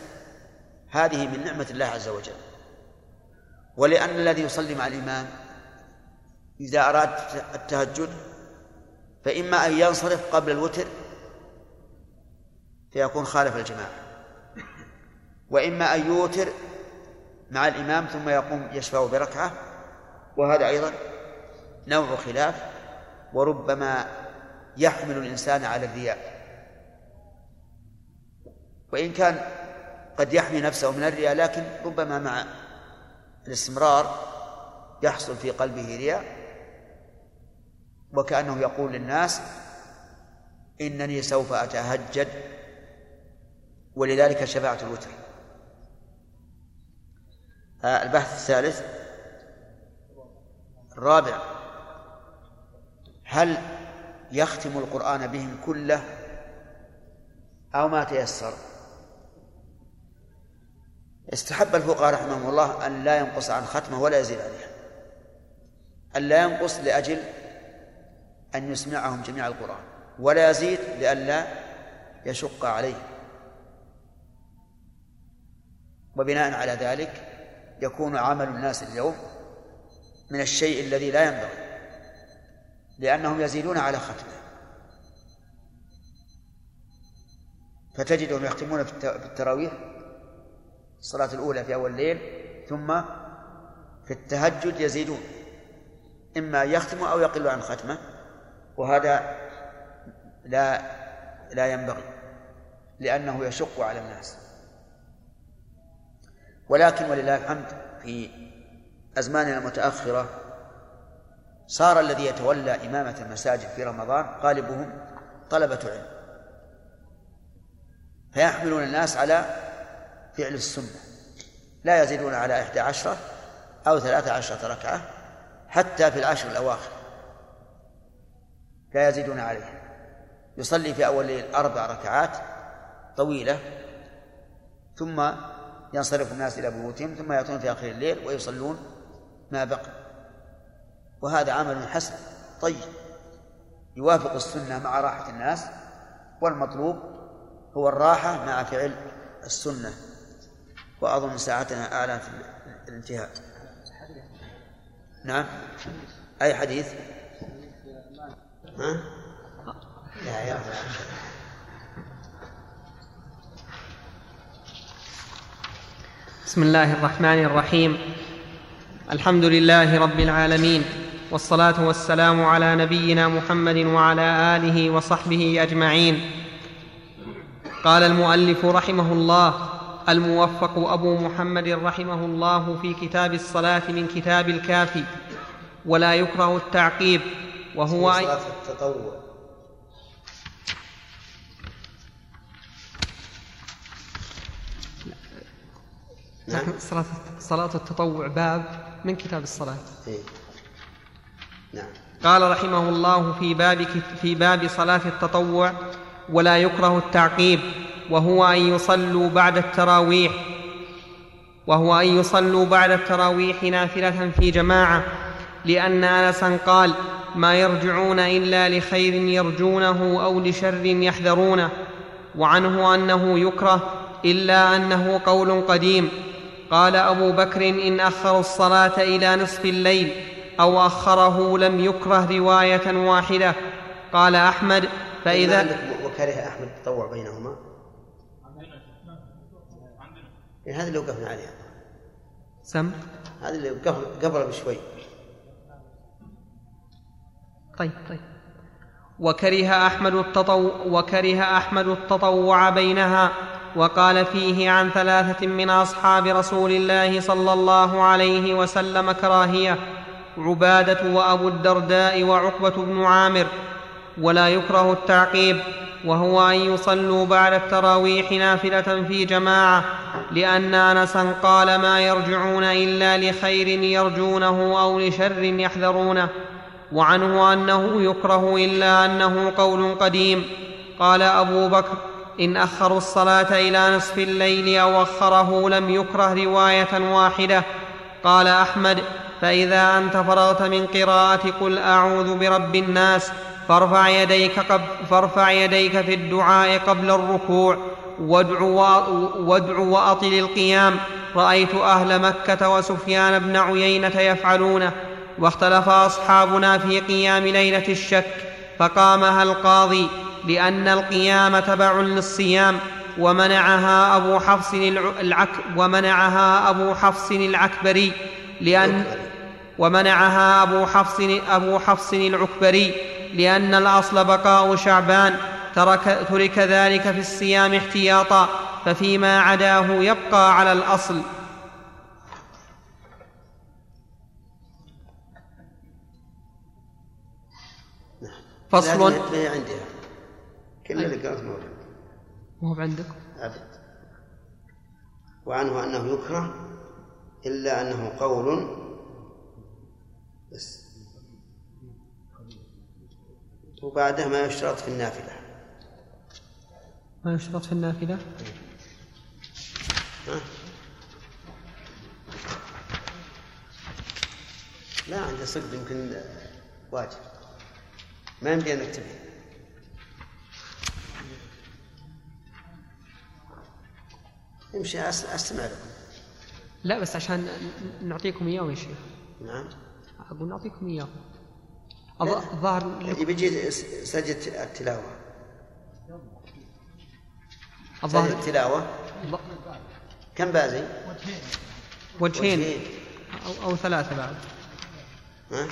هذه من نعمة الله عز وجل. ولأن الذي يصلي مع الإمام إذا أراد التهجد فإما أن ينصرف قبل الوتر فيكون خالف الجماعة وإما أن يوتر مع الإمام ثم يقوم يشفع بركعة وهذا أيضا نوع خلاف وربما يحمل الإنسان على الرياء. وإن كان قد يحمي نفسه من الرياء لكن ربما مع الاستمرار يحصل في قلبه رياء. وكأنه يقول للناس إنني سوف أتهجد ولذلك شفاعة الوتر. آه، البحث الثالث. الرابع. هل يختم القرآن بهم كله أو ما تيسر؟ استحب الفقهاء رحمهم الله أن لا ينقص عن ختمه ولا يزيد عليها. أن لا ينقص لأجل أن يسمعهم جميع القرآن ولا يزيد لئلا يشق عليه. وبناء على ذلك يكون عمل الناس اليوم من الشيء الذي لا ينبغي. لأنهم يزيدون على ختمه. فتجدهم يختمون في التراويح الصلاة الأولى في أول الليل ثم في التهجد يزيدون. إما أن يختموا أو يقلوا عن ختمه وهذا لا لا ينبغي لأنه يشق على الناس. ولكن ولله الحمد في أزماننا المتأخرة صار الذي يتولى إمامة المساجد في رمضان غالبهم طلبة علم فيحملون الناس على فعل السنة. لا يزيدون على إحدى عشرة أو ثلاثة عشرة ركعة حتى في العشر الأواخر. لا يزيدون عليه يصلي في أول الليل أربع ركعات طويلة ثم ينصرف الناس إلى بيوتهم ثم يأتون في آخر الليل ويصلون ما بقي. وهذا عمل حسن. طيب. يوافق السنة مع راحة الناس والمطلوب هو الراحة مع فعل السنة. وأظن ساعتنا أعلى في الانتهاء. نعم. أي حديث؟ ها؟ لا يا بسم الله الرحمن الرحيم. الحمد لله رب العالمين. والصلاة والسلام على نبينا محمد وعلى آله وصحبه أجمعين. قال المؤلف رحمه الله الموفق أبو محمد رحمه الله في كتاب الصلاة من كتاب الكافي ولا يكره التعقيب وهو صلاة التطوع. نعم. صلاة صلاة التطوع باب من كتاب الصلاة. إيه. نعم. قال رحمه الله في باب في باب صلاة التطوع ولا يكره التعقيب وهو أن يصلوا بعد التراويح وهو أن يصلوا بعد التراويح نافلة في جماعة لأن أنسا قال ما يرجعون إلا لخير يرجونه أو لشر يحذرونه وعنه أنه يكره إلا أنه قول قديم. قال أبو بكر إن أخروا الصلاة إلى نصف الليل أو أخره لم يكره رواية واحدة. قال أحمد فإذا عندك وكره أحمد التطوع بينهما. إيه هذا اللي وقفنا عليها سم. هذا اللي قبل قبل بشوي. طيب طيب. وكره أحمد التطوع وكره أحمد التطوع بينها وقال فيه عن ثلاثة من أصحاب رسول الله صلى الله عليه وسلم كراهية. عبادة وأبو الدرداء وعقبة بن عامر ولا يكره التعقيب وهو أن يصلوا بعد التراويح نافلة في جماعة لأن أنسا قال ما يرجعون إلا لخير يرجونه أو لشر يحذرونه وعنه أنه يكره إلا أنه قول قديم. قال أبو بكر إن أخروا الصلاة إلى نصف الليل أو أخره لم يكره رواية واحدة. قال أحمد فإذا أنت فرغت من قراءة قل أعوذ برب الناس فارفع يديك, قبل فارفع يديك في الدعاء قبل الركوع وادع, وادع وأطل القيام. رأيت أهل مكة وسفيان بن عيينة يفعلونه واختلف أصحابنا في قيام ليلة الشك فقامها القاضي لأن القيام تبع للصيام ومنعها أبو حفص العك ومنعها أبو حفص العكبري. لأن ومنعها أبو حفص أبو حفص العكبري لأن الأصل بقاء شعبان ترك, ترك ذلك في الصيام احتياطا ففيما عداه يبقى على الأصل. فصل هي كل اللي قالت موجود مو عندك؟ أبد. وعنه أنه يكره إلا أنه قول. بس. وبعده ما يشترط في النافلة. ما يشترط في النافلة؟ ها؟ لا عندي صدق يمكن واجب. ما يمدي أن نكتبه. يمشي أستمع لكم. لا بس عشان نعطيكم إياه يا شيخ نعم. أقول نعطيكم إياه. لا. الظاهر يجي يجي سجل التلاوة. الظاهر التلاوة. كم بازي؟ وجهين. وجهين. أو, أو ثلاثة بعد. ها؟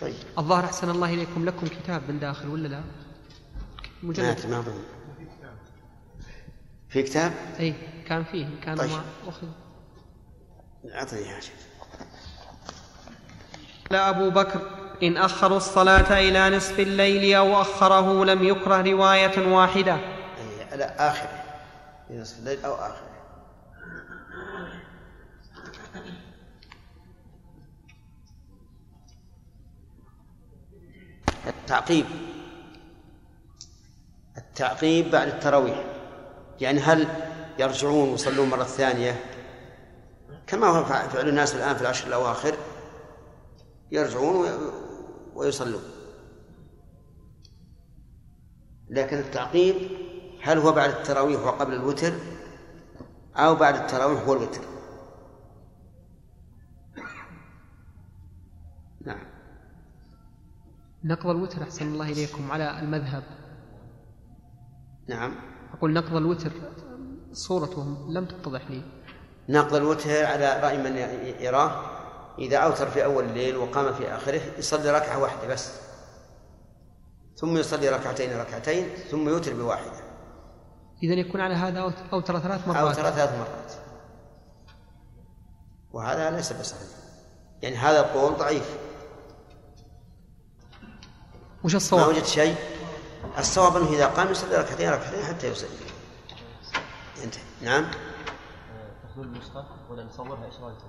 طيب. الظاهر أحسن الله إليكم. لكم كتاب من داخل ولا لا؟ مجلد. أدري ما أظن. في كتاب؟ أي كان فيه. كان طيب. ما أخذ. أعطني يا شيخ قال أبو بكر إن أخروا الصلاة إلى نصف الليل أو أخره لم يكره رواية واحدة. أي على آخره في نصف الليل أو آخره التعقيب. التعقيب بعد التراويح. يعني هل يرجعون ويصلون مرة ثانية؟ كما هو فعل الناس الآن في العشر الأواخر يرجعون ويصلون. لكن التعقيب هل هو بعد التراويح وقبل الوتر أو بعد التراويح والوتر؟ نعم. نقض الوتر أحسن الله إليكم على المذهب. نعم. أقول نقض الوتر صورته لم تتضح لي. نقض الوتر على رأي من يراه. إذا أوتر في أول الليل وقام في آخره يصلي ركعة واحدة بس. ثم يصلي ركعتين ركعتين ثم يوتر بواحدة. إذا يكون على هذا أوتر ثلاث مرات. أوتر ثلاث مرات. وهذا ليس بصحيح. يعني هذا القول ضعيف. وش ما الصواب؟ وجدت شيء. الصواب أنه إذا قام يصلي ركعتين ركعتين حتى يصلي. انتهى. نعم. تاخذون النسخه ولا نصورها إيش رايكم؟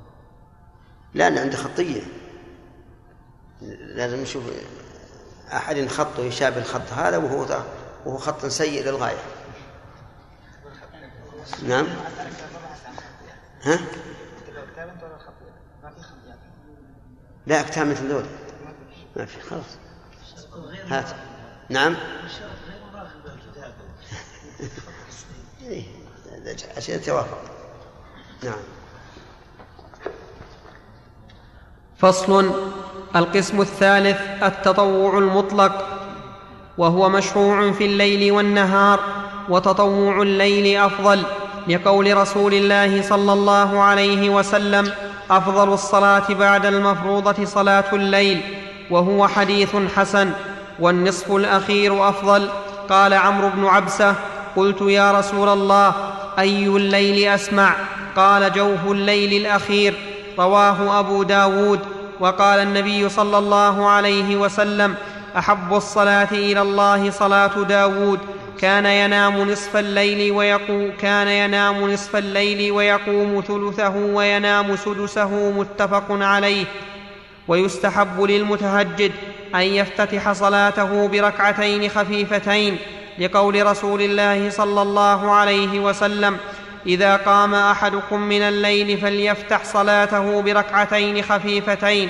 لا أنا عندي خطية. لازم نشوف أحد خطه يشابه الخط هذا وهو وهو خط سيء للغاية. نعم. ها؟ لا كتاب مثل ذول. ما في خلاص. هات. نعم. إيه، عشان توافق نعم. فصل القسم الثالث التطوع المطلق وهو مشروع في الليل والنهار وتطوع الليل أفضل لقول رسول الله صلى الله عليه وسلم أفضل الصلاة بعد المفروضة صلاة الليل وهو حديث حسن والنصف الأخير أفضل قال عمرو بن عبسة قلت يا رسول الله أي الليل أسمع؟ قال جوف الليل الأخير رواه أبو داود. وقال النبي صلى الله عليه وسلم أحب الصلاة إلى الله صلاة داود. كان ينام نصف الليل ويقوم كان ينام نصف الليل ويقوم ثلثه وينام سدسه متفق عليه. ويستحب للمتهجد أن يفتتح صلاته بركعتين خفيفتين. لقول رسول الله صلى الله عليه وسلم إذا قام أحدكم من الليل فليفتح صلاته بركعتين خفيفتين.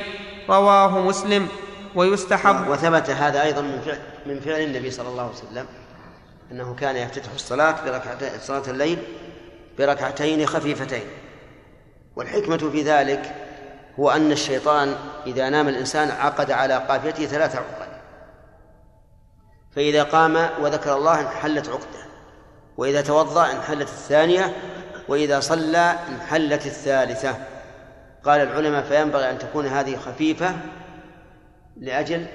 رواه مسلم ويستحب. وثبت هذا أيضا من فعل من فعل النبي صلى الله عليه وسلم أنه كان يفتتح الصلاة بركعتين صلاة الليل بركعتين خفيفتين. والحكمة في ذلك هو أن الشيطان إذا نام الإنسان عقد على قافيته ثلاث عقد. فإذا قام وذكر الله انحلت عقدة وإذا توضأ انحلت الثانية وإذا صلى انحلت الثالثة. قال العلماء فينبغي أن تكون هذه خفيفة لأجل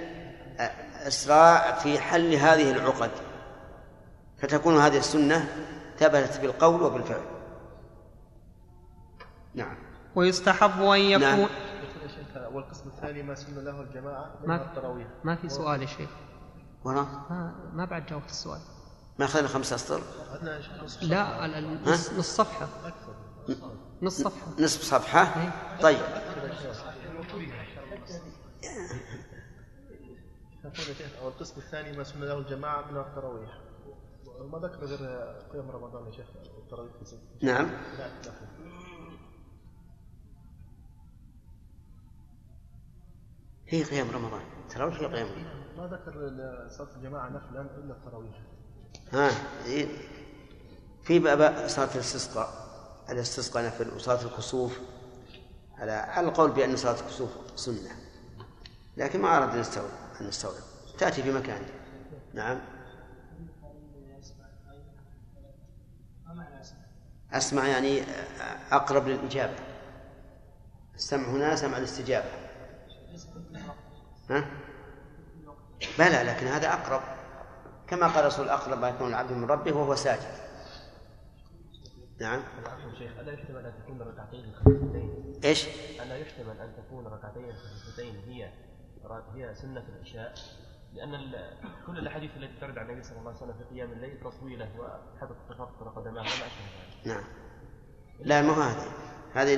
اسراع في حل هذه العقد فتكون هذه السنة ثبتت بالقول وبالفعل. نعم. ويستحب أن يكون نعم. والقسم الثاني ما سن له الجماعة ما- من التراويح. ما في سؤال يا شيخ. ورا ما, ما بعد جاوبت السؤال. ما أخذنا خمسة أسطر؟ لا نص, نص صفحة. نص صفحة. نصف صفحة؟ إيه. طيب. والقسم الثاني ما سن له الجماعة من التراويح. ما ذكر غير قيام رمضان يا شيخ التراويح نعم. هي قيام رمضان. ترى في قيام رمضان؟ ما ذكر صلاة الجماعة نفلا إلا التراويح. ها. في باب صلاة الاستسقاء الاستسقاء نفل وصلاة الكسوف. على على القول بأن صلاة الكسوف سنة. لكن ما أردنا نستوعب أن نستوعب. تأتي في مكان. نعم. أسمع يعني أقرب للإجابة. السمع هنا سمع الاستجابة. ها؟ بلى لكن هذا أقرب. كما قال رسول أقرب ما يكون العبد من ربه وهو ساجد. نعم. شيخ ألا يحتمل أن تكون ركعتين خفيفتين إيش؟ ألا يحتمل أن تكون ركعتين خفيفتين هي هي سنة العشاء؟ ال- كل الأحاديث التي ترد عن النبي صلى الله عليه وسلم في قيام الليل طويله وحدث تفطر قدماه وما اشبه ذلك نعم. لا ما هو هذه هذه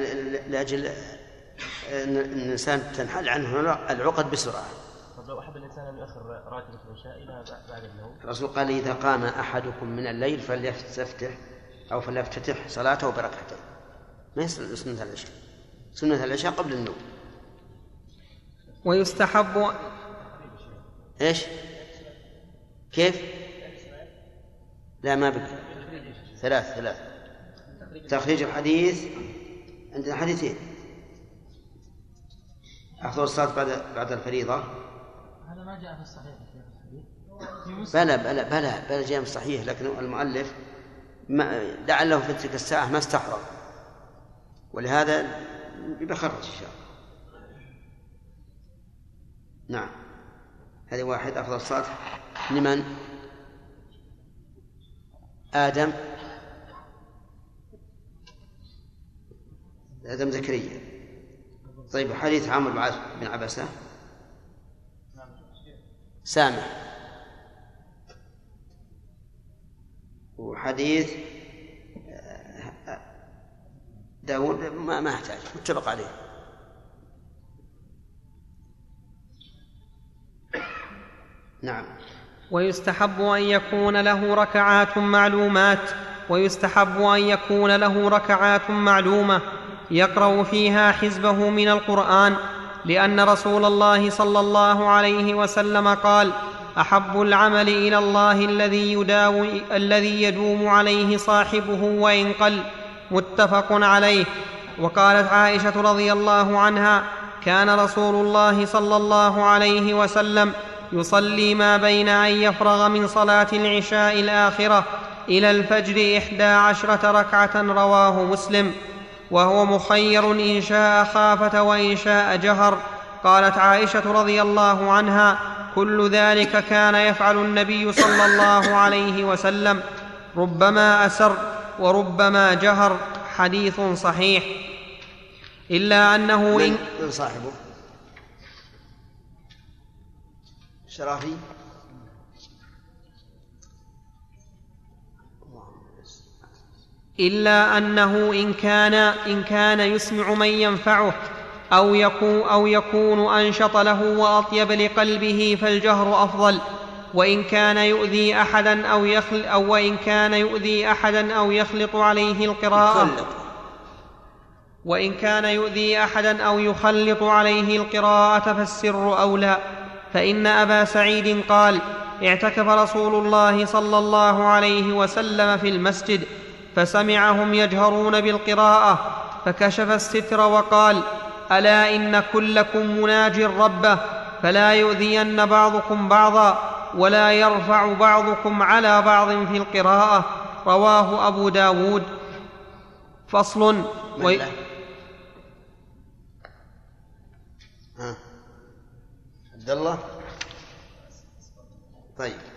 لأجل أن الإنسان تنحل عنه العقد بسرعة. طب لو أحب الإنسان أن يؤخر راتبه العشاء إلى بعد النوم؟ الرسول قال إذا قام أحدكم من الليل فليستفتح أو فليفتتح صلاته بركعتين. ما هي سنة العشاء؟ سنة العشاء قبل النوم. ويستحب إيش؟ كيف؟ لا ما بقي ثلاث ثلاث. تخريج الحديث عندنا حديثين أفضل الصلاة بعد بعد الفريضة؟ هذا ما جاء في الصحيح. بلى بلى بلى بلى جاء صحيح لكن المؤلف ما لعله في تلك الساعة ما استحضر. ولهذا بخرج إن شاء الله. نعم. هذه واحد أفضل الصلاة. لمن؟ آدم. آدم زكريا. طيب حديث عمرو بن عبسة سامح وحديث آه، داود ما ما أحتاج متفق عليه. نعم. ويستحب أن يكون له ركعات معلومات ويستحب أن يكون له ركعات معلومة. يقرأ فيها حزبه من القرآن لأن رسول الله صلى الله عليه وسلم قال أحب العمل إلى الله الذي يداوم الذي يدوم عليه صاحبه وإن قل متفق عليه. وقالت عائشة رضي الله عنها كان رسول الله صلى الله عليه وسلم يصلي ما بين أن يفرغ من صلاة العشاء الآخرة إلى الفجر إحدى عشرة ركعة رواه مسلم. وهو مخير إن شاء خافه وإن شاء جهر. قالت عائشة رضي الله عنها كل ذلك كان يفعل النبي صلى الله عليه وسلم. ربما أسر وربما جهر. حديث صحيح. إلا أنه إن من صاحبه؟ شرافي؟ إلا أنه إن كان إن كان يسمع من ينفعه أو يكون أو يكون أنشط له وأطيب لقلبه فالجهر أفضل. وإن كان يؤذي أحدا أو يخل أو وإن كان يؤذي أحدا أو يخلط عليه القراءة. وإن كان يؤذي أحدا أو يخلط عليه القراءة فالسر أولى. فإن أبا سعيد قال اعتكف رسول الله صلى الله عليه وسلم في المسجد فسمعهم يجهرون بالقراءة فكشف الستر وقال ألا إن كلكم مناج ربه فلا يؤذين بعضكم بعضا ولا يرفع بعضكم على بعض في القراءة. رواه أبو داود. فصل. وي... ها عبد الله؟ طيب.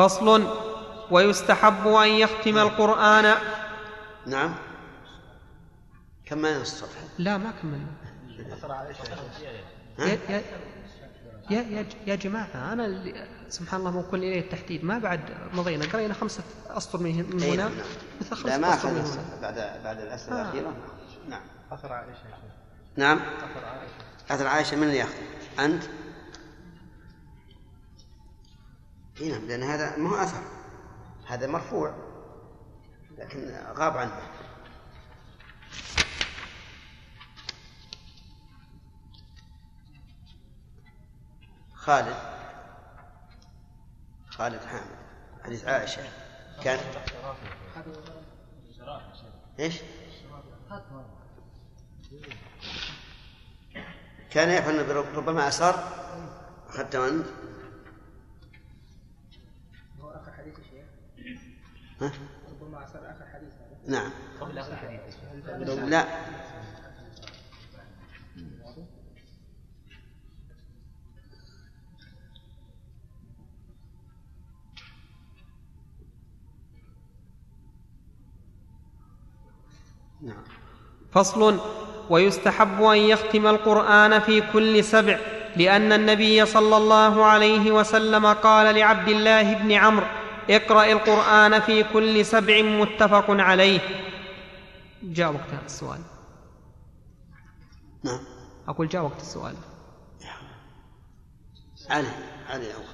فصل ويستحب أن يختم القرآن. نعم. كم معنا الصفحة؟ لا ما كملنا؟ يا يا يا, يا, يا جماعة أنا اللي سبحان الله موكل إليه التحديد. ما بعد مضينا. قرينا خمسة أسطر من هنا نعم، نعم. مثل لا خمسة ما أسطر من أخذنا هنا. بعد بعد الأسئلة آه. الأخيرة. نعم. أثر عائشة نعم. أثر عائشة. أثر عائشة من اللي يأخذ؟ أنت؟ نعم لأن هذا ما هو أثر. هذا مرفوع لكن غاب عنه. خالد خالد حامد حديث عائشة. كان؟ إيش؟ كان يفعل ربما أسر أخذته أنت؟ ها؟ ربما اخر حديث نعم. قبل اخر حديث لا. نعم. فصل. ويستحب أن يختم القرآن في كل سبع لأن النبي صلى الله عليه وسلم قال لعبد الله بن عمرو اقرأ القرآن في كل سبع متفق عليه. جاء وقت هذا السؤال. نعم. أقول جاء وقت السؤال. علي علي أول.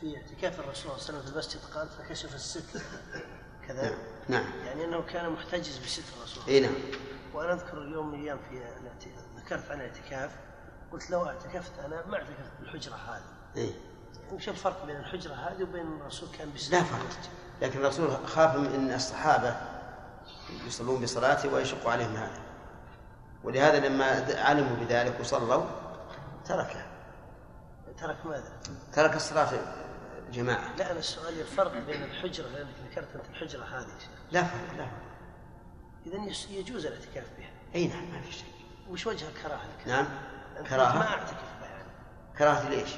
في اعتكاف الرسول صلى الله عليه وسلم في المسجد قال فكشف الستر. كذا. نعم. نعم يعني أنه كان محتجز بستر الرسول. إي نعم. وأنا أذكر يوم من الأيام في ذكرت عن الاعتكاف. قلت لو اعتكفت أنا ما اعتكفت بالحجرة هذه. إيه. وش الفرق بين الحجرة هذه وبين الرسول كان بستر لا فرق. لكن الرسول خاف من إن الصحابة يصلون بصلاته ويشق عليهم هذا. ولهذا لما علموا بذلك وصلوا تركه ترك ماذا؟ ترك الصلاة جماعة. لا أنا السؤال الفرق بين الحجرة لأنك ذكرت أنت الحجرة هذه. لا فرق لا يس- يجوز الاعتكاف بها. أي نعم ما في شيء. وش وجه الكراهة؟ لك؟ نعم أنت كراهة؟ ما أعتكف بها. يعني كراهة ليش؟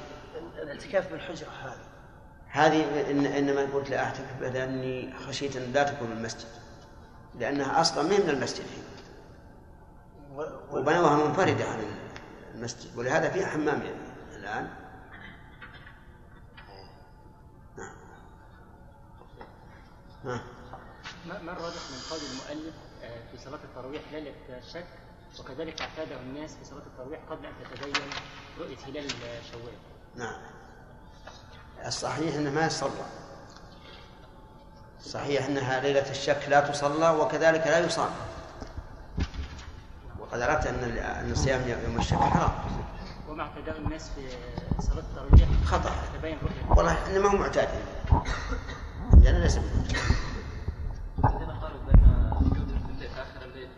الاعتكاف بالحجرة هذه هذه إن إنما قلت لا أعتكف بها لأني خشيت أن لا تكون المسجد لأنها أصلا ما من المسجد. هي. و... وبنوها منفردة عن المسجد ولهذا فيها حمام يعني الآن. نعم. ها. ما ما الراجح من قول المؤلف آه، في صلاة التراويح ليلة الشك وكذلك اعتاده الناس في صلاة التراويح قبل أن تتبين رؤية هلال شوال نعم. الصحيح إنه ما يصلى. صحيح إنها ليلة الشك لا تصلى وكذلك لا يصام. وقد عرفت أن أن صيام يوم الشك حرام. ومع اعتداء الناس في صلاة التراويح خطأ. والله إحنا ما هو معتاد لأن ليس بمعتاد. الذين قالوا بأن يوتر في الليل آخر الليل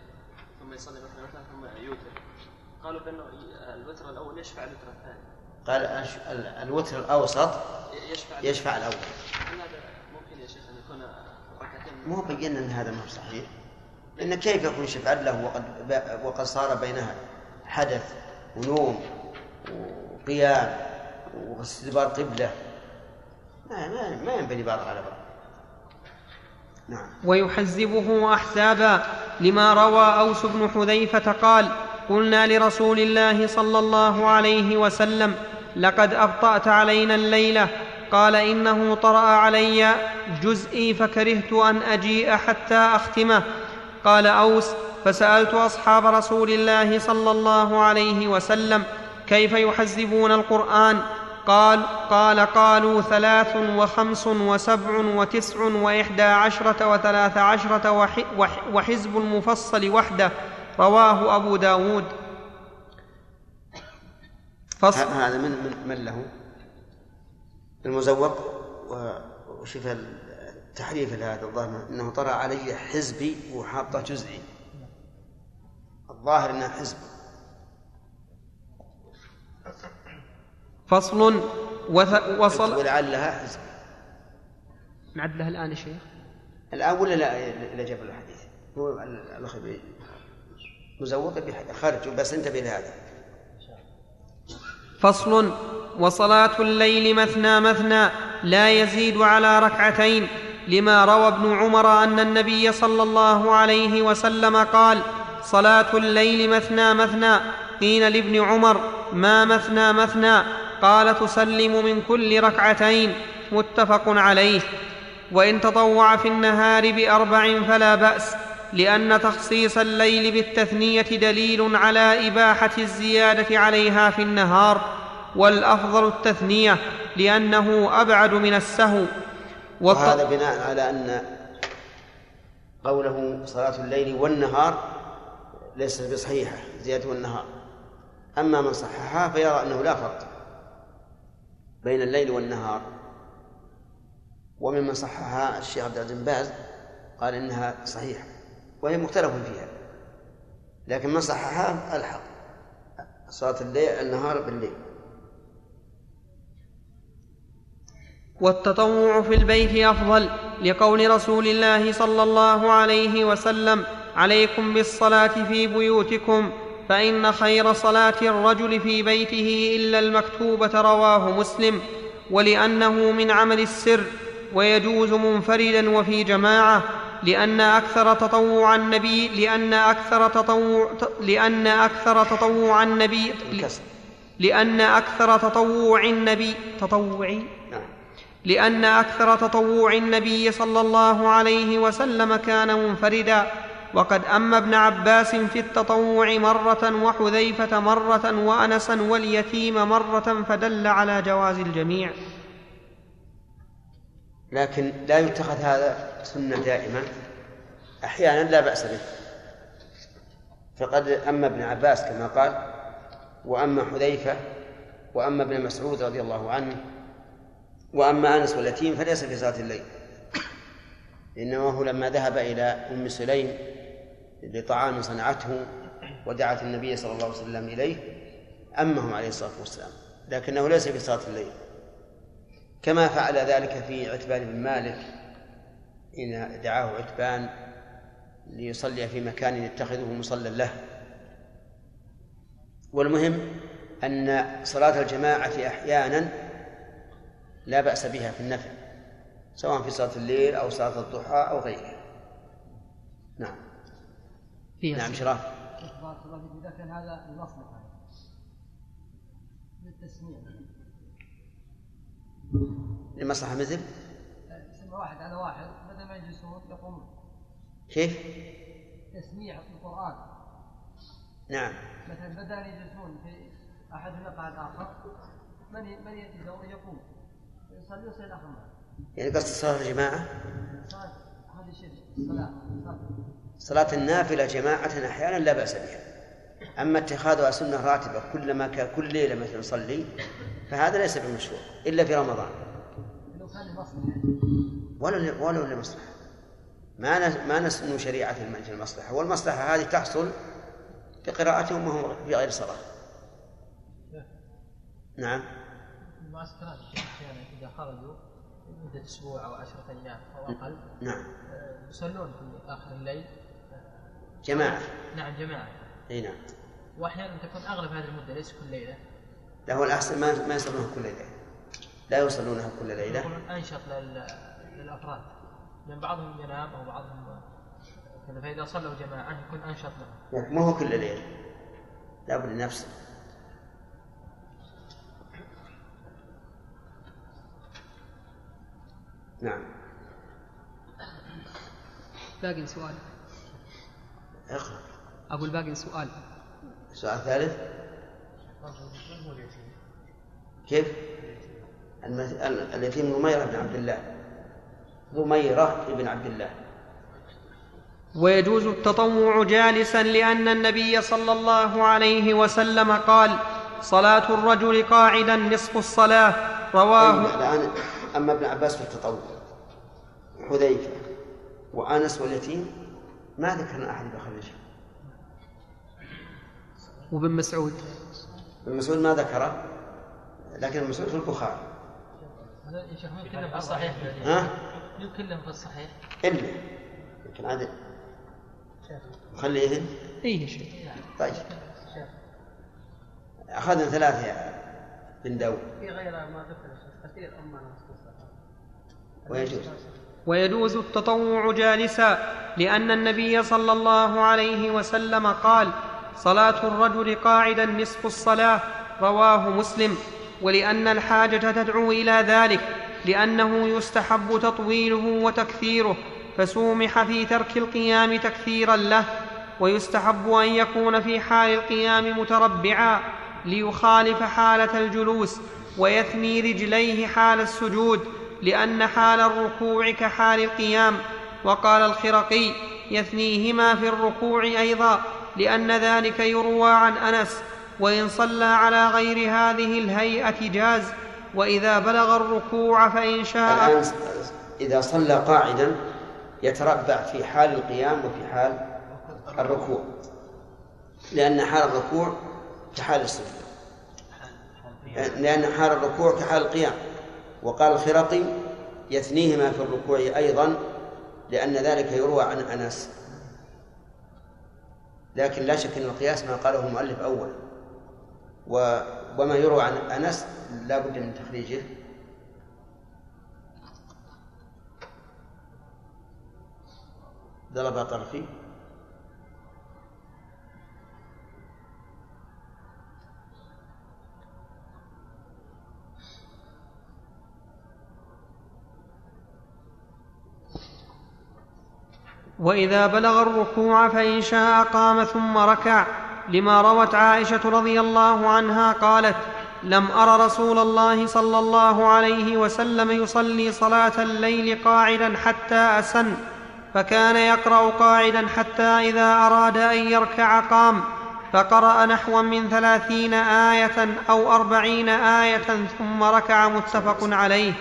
ثم يصلي مثلا ثم يوتر قالوا بأنه الوتر الأول يشفع الوتر الثاني. قال الوتر الأوسط يشفع يشفع الأول. هل هذا ممكن يا شيخ أن يكون ركعتين. مو بينا أن هذا ما هو صحيح. لأن كيف يكون شفعا له وقد وقد صار بينها حدث ونوم وقيام واستدبار قبلة؟ ما ما ما ينبني بعض على بعض نعم. ويحزبه أحزابا لما روى أوس بن حذيفة قال قلنا لرسول الله صلى الله عليه وسلم لقد أبطأت علينا الليلة. قال إنه طرأ علي جزئي فكرهت أن أجيء حتى أختمه. قال أوس فسألت أصحاب رسول الله صلى الله عليه وسلم كيف يحزبون القرآن؟ قال قال قالوا ثلاث وخمس وسبع وتسع وإحدى عشرة وثلاث عشرة وح وح وحزب المفصل وحده. رواه أبو داود. فصل. هذا من من, من له؟ المزوق وشوف التحريف لهذا الظاهر إنه طرأ علي حزبي وحاطه جزئي. الظاهر انها حزب. فصل وث وصل. ولعلها حزب. نعدلها الآن يا شيخ. الآن ولا لا إلى جبل الحديث؟ هو ال- الأخ بي- مزوق خرج بس انتبه لهذا. فصل وصلاة الليل مثنى مثنى لا يزيد على ركعتين لما روى ابن عمر أن النبي صلى الله عليه وسلم قال صلاة الليل مثنى مثنى قيل لابن عمر ما مثنى مثنى قال تسلم من كل ركعتين متفق عليه وإن تطوع في النهار بأربع فلا بأس لأن تخصيص الليل بالتثنية دليل على إباحة الزيادة عليها في النهار والأفضل التثنية لأنه أبعد من السهو. والط- وهذا بناء على أن قوله صلاة الليل والنهار ليست بصحيحة زيادة النهار أما من صححها فيرى أنه لا فرق بين الليل والنهار. وممن صححها الشيخ عبد العزيز باز قال إنها صحيحة. وهي مختلف فيها. لكن من صححها ألحق. صلاة الليل النهار بالليل. والتطوع في البيت أفضل لقول رسول الله صلى الله عليه وسلم عليكم بالصلاة في بيوتكم فإن خير صلاة الرجل في بيته إلا المكتوبة رواه مسلم ولأنه من عمل السر ويجوز منفردا وفي جماعة لأن أكثر تطوع النبي لأن أكثر تطوع لأن أكثر تطوع النبي لأن أكثر تطوع النبي تطوعي؟ نعم. لأن أكثر تطوع النبي صلى الله عليه وسلم كان منفردا. وقد أما ابن عباس في التطوع مرة وحذيفة مرة وأنسا واليتيم مرة فدل على جواز الجميع. لكن لا يتخذ هذا سنة دائما أحيانا لا بأس به. فقد أما ابن عباس كما قال وأما حذيفة وأما ابن مسعود رضي الله عنه وأما أنس واليتيم فليس في صلاة الليل. إنما هو لما ذهب إلى أم سليم لطعام صنعته ودعت النبي صلى الله عليه وسلم إليه أمه عليه الصلاة والسلام. لكنه ليس في صلاة الليل. كما فعل ذلك في عتبان بن مالك حين دعاه عتبان ليصلي في مكان يتخذه مصلى له. والمهم أن صلاة الجماعة أحيانا لا بأس بها في النفع سواء في صلاة الليل أو صلاة الضحى أو غيرها. نعم. نعم شراف. بارك الله فيك. إذا كان هذا المصلحه للتسميع. لمصلحة مثل؟ واحد على واحد. يجلسون يقومون كيف؟ تسميع القرآن. نعم. مثلا بدل ان يجلسون في احدهم يقع الآخر؟ من من يأتي دوره يقوم؟ يصلي ويصلي الآخر معه يعني قصد صلاة. الجماعة هذا شيء. الصلاه صلاة. صلاة النافلة جماعة أحيانا لا بأس بها. أما اتخاذها سنة راتبة كلما كان كل ليلة مثلا نصلي فهذا ليس بمشروع إلا في رمضان. لو كان ولا ولا لمصلحة. ما ما نسن شريعة المنهج المصلحة. والمصلحة هذه تحصل بقراءتهم وهم في غير صلاة. نعم. المعسكرات أحيانا إذا خرجوا مده أسبوع أو عشرة أيام أو أقل نعم. آه، يصلون في آخر الليل. جماعة. نعم جماعة. إي نعم. وأحيانا تكون أغلب هذه المدة ليس كل ليلة. لا هو الأحسن ما ما يصلونها كل ليلة. لا يصلونها كل ليلة. أنشط لل... للأفراد لأن بعضهم ينام أو بعضهم كذا فإذا صلوا جماعة يكون أنشط لهم. ما هو كل ليلة لابد يفصل نعم. باقي سؤال. اقرأ. أقول باقي سؤال. السؤال الثالث كيف؟ اليتيم ضميرة بن عبد الله. ضميرة بن عبد الله. ويجوز التطوع جالسا لأن النبي صلى الله عليه وسلم قال صلاة الرجل قاعدا نصف الصلاة. طيب رواه الآن أما ابن عباس في التطوع حذيفة وأنس واليتيم ما ذكرنا أحد بخرجه وابن مسعود. ابن مسعود ما ذكره لكن ابن مسعود في البخاري. هذا يا شيخ مو كلهم في الصحيح ها؟ مو كلهم في الصحيح. إلا. يمكن عاد خليه اي شيء طيب. أخذنا ثلاثة يا بن داود. في غير ما ذكر كثير أما ويجوز. ويجوز التطوع جالسا لأن النبي صلى الله عليه وسلم قال صلاة الرجل قاعدا نصف الصلاة. رواه مسلم. ولأن الحاجة تدعو إلى ذلك. لأنه يستحب تطويله وتكثيره فسومح في ترك القيام تكثيرا له ويستحب أن يكون في حال القيام متربعا ليخالف حالة الجلوس ويثني رجليه حال السجود لأن حال الركوع كحال القيام. وقال الخرقي يثنيهما في الركوع أيضا لأن ذلك يروى عن أنس وإن صلى على غير هذه الهيئة جاز. وإذا بلغ الركوع فإن شاء الآن إذا صلى قاعدا يتربع في حال القيام وفي حال الركوع. لأن حال الركوع كحال السجود لأن حال الركوع كحال القيام. وقال الخرقي يثنيهما في الركوع أيضا لأن ذلك يروى عن أنس. لكن لا شك أن القياس ما قاله المؤلف أولا و وما يروى عن أنس لا بد من تخريجه. ضرب طرفي. وإذا بلغ الركوع فإن شاء قام ثم ركع. لما روت عائشة رضي الله عنها قالت لم ار رسول الله صلى الله عليه وسلم يصلي صلاة الليل قاعدا حتى أسن فكان يقرأ قاعدا حتى إذا أراد أن يركع قام فقرأ نحوا من ثلاثين آية أو أربعين آية ثم ركع متفق عليه.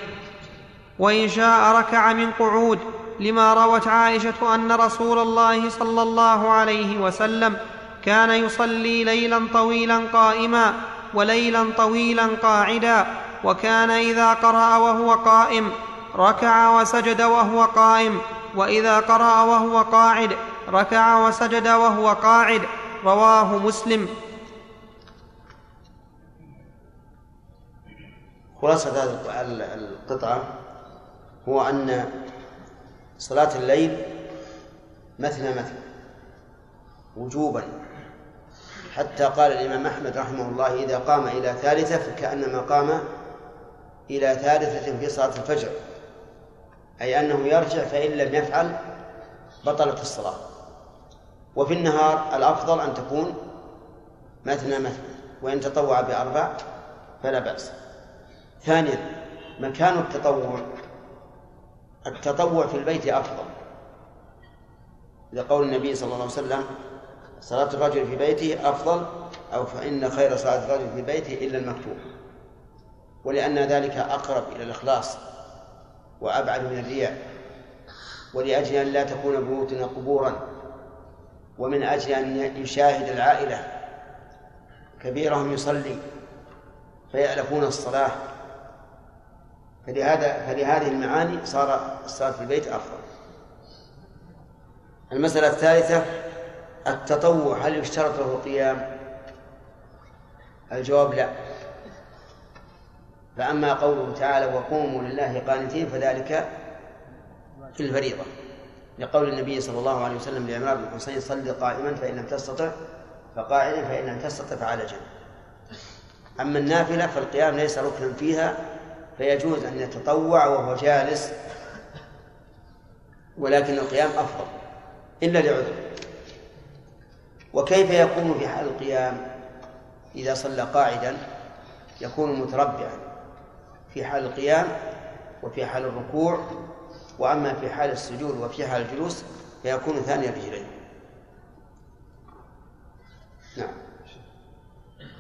وإن شاء ركع من قعود لما روت عائشة أن رسول الله صلى الله عليه وسلم كان يصلي ليلا طويلا قائما وليلا طويلا قاعدا وكان إذا قرأ وهو قائم ركع وسجد وهو قائم وإذا قرأ وهو قاعد ركع وسجد وهو قاعد. رواه مسلم. خلاصة هذه القطعة هو أن صلاة الليل مثنى مثنى وجوبا. حتى قال الإمام أحمد رحمه الله إذا قام إلى ثالثة فكأنما قام إلى ثالثة في صلاة الفجر. أي أنه يرجع فإن لم يفعل بطلت الصلاة. وفي النهار الأفضل أن تكون مثنى مثنى وإن تطوع بأربع فلا بأس. ثانيا مكان التطوع. التطوع في البيت أفضل. لقول النبي صلى الله عليه وسلم صلاة الرجل في بيته أفضل أو فإن خير صلاة الرجل في بيته إلا المكتوب ولأن ذلك أقرب إلى الإخلاص وأبعد من الرياء. ولأجل أن لا تكون بيوتنا قبورا ومن أجل أن يشاهد العائلة كبيرهم يصلي فيألفون الصلاة. فلهذا فلهذه المعاني صار الصلاة في البيت أفضل. المسألة الثالثة التطوع هل يشترط له قيام؟ الجواب لا. فأما قوله تعالى وقوموا لله قانتين فذلك في الفريضة. لقول النبي صلى الله عليه وسلم لعمران بن حسين صل قائما فإن لم تستطع فقاعدا فإن لم تستطع فعلى جنب. أما النافلة فالقيام ليس ركنا فيها فيجوز أن يتطوع وهو جالس ولكن القيام أفضل إلا لعذر. وكيف يكون في حال القيام إذا صلى قاعدا يكون متربعا في حال القيام وفي حال الركوع وأما في حال السجود وفي حال الجلوس فيكون ثاني الرجلين نعم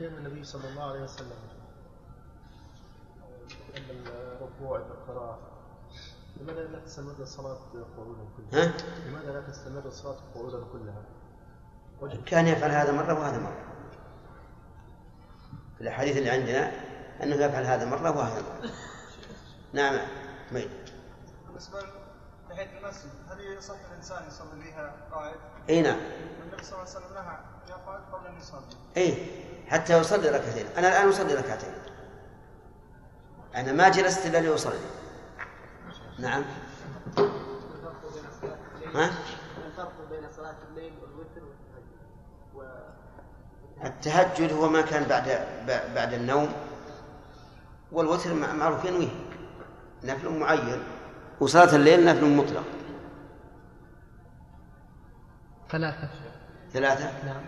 قيام النبي صلى الله عليه وسلم عند الركوع عند القراءة لماذا لا تستمر الصلاة قعودا كلها؟ ها؟ لماذا لا تستمر الصلاة قعودا كلها؟ كان يفعل هذا مرة وهذا مرة. في الأحاديث اللي عندنا أنه يفعل هذا مرة وهذا مرة. نعم مي. بالنسبة لتحية المسجد هل يصح الإنسان يصلي بها قاعد؟ إي نعم. النبي صلى الله عليه وسلم نهى يقعد قبل أن يصلي. إي حتى يصلي ركعتين. أنا الآن أصلي ركعتين. أنا ما جلست إلا لأصلي. نعم. ها؟ الفرق بين صلاة الليل والوتر التهجد هو ما كان بعد بعد النوم والوتر معروف ينويه. نفل معين. وصلاة الليل نفل مطلق. ثلاثة. ثلاثة؟ نعم.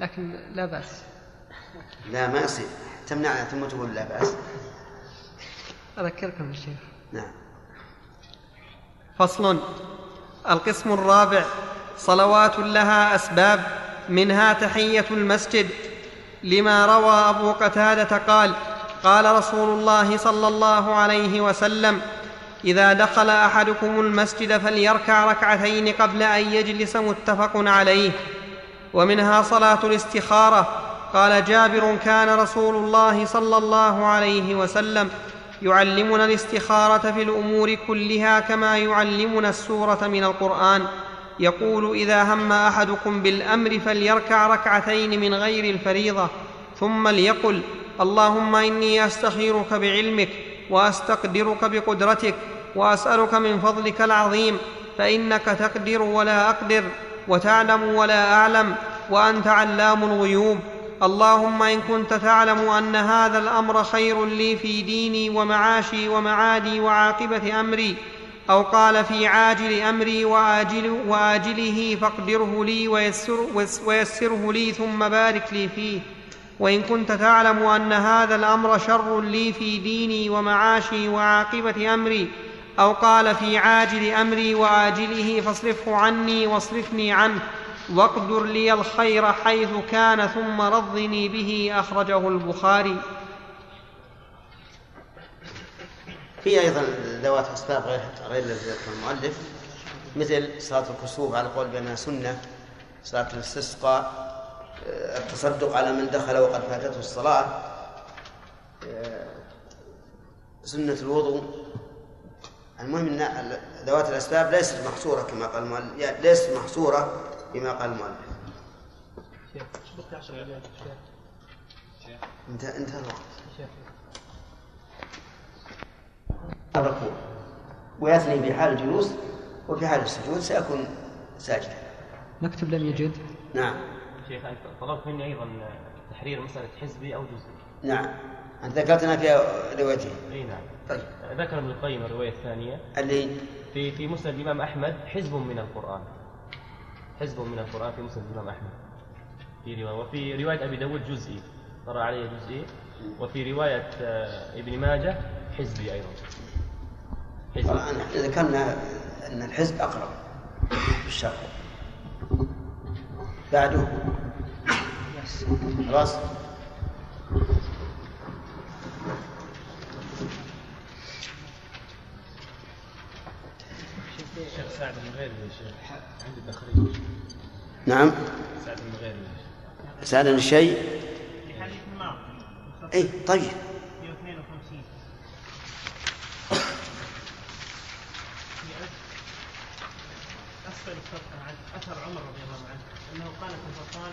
لكن لا بأس. لا ما يصير. تمنعنا ثم تقول لا بأس. أذكركم الشيخ نعم. فصل. القسم الرابع. صلوات لها أسباب منها تحية المسجد لما روى أبو قتادة قال قال رسول الله صلى الله عليه وسلم إذا دخل أحدكم المسجد فليركع ركعتين قبل أن يجلس متفق عليه. ومنها صلاة الاستخارة. قال جابر كان رسول الله صلى الله عليه وسلم يعلمنا الاستخارة في الأمور كلها كما يعلمنا السورة من القرآن. يقول إذا هم أحدكم بالأمر فليركع ركعتين من غير الفريضة ثم ليقل اللهم إني أستخيرك بعلمك وأستقدرك بقدرتك وأسألك من فضلك العظيم فإنك تقدر ولا أقدر وتعلم ولا أعلم وأنت علام الغيوب. اللهم إن كنت تعلم أن هذا الأمر خير لي في ديني ومعاشي ومعادي وعاقبة أمري أو قال في عاجل أمري وآجل وآجله فاقدره لي ويسر ويسره لي ثم بارك لي فيه. وإن كنت تعلم أن هذا الأمر شر لي في ديني ومعاشي وعاقبة أمري أو قال في عاجل أمري وآجله فاصرفه عني واصرفني عنه واقدر لي الخير حيث كان ثم رضني به أخرجه البخاري. في أيضا ذوات اسباب غير غير الذي ذكر المؤلف مثل صلاة الكسوف على القول بأنها سنة صلاة الاستسقاء آه، التصدق على من دخل وقد فاتته الصلاة آه، سنة الوضوء. المهم إن ذوات الأسباب ليست محصورة كما قال المؤلف يعني ليست محصورة بما قال المؤلف. انتهى الوقت. الركوع ويثني في حال الجلوس وفي حال السجود سيكون ساجدا. نكتب لم يجد. نعم. شيخ طلبت مني أيضا تحرير مسألة حزبي أو جزئي نعم. أنت ذكرتنا في روايتين. إي نعم. طيب. ذكر ابن القيم الرواية الثانية. اللي؟ في في مسند الإمام أحمد حزب من القرآن. حزب من القرآن في مسند الإمام أحمد. في رواية وفي رواية أبي داود جزئي. قرأ عليه جزئي. وفي رواية آه، ابن ماجه حزبي أيضا. طبعا ذكرنا أن الحزب أقرب في الشرع بعده. خلاص. الشيخ سعد يا شيخ عندي تخريج. نعم. سعد المغيري سألني الشيء في حديث الماضي اي طيب. أثر عمر رضي الله عنه أنه قال في الفرقان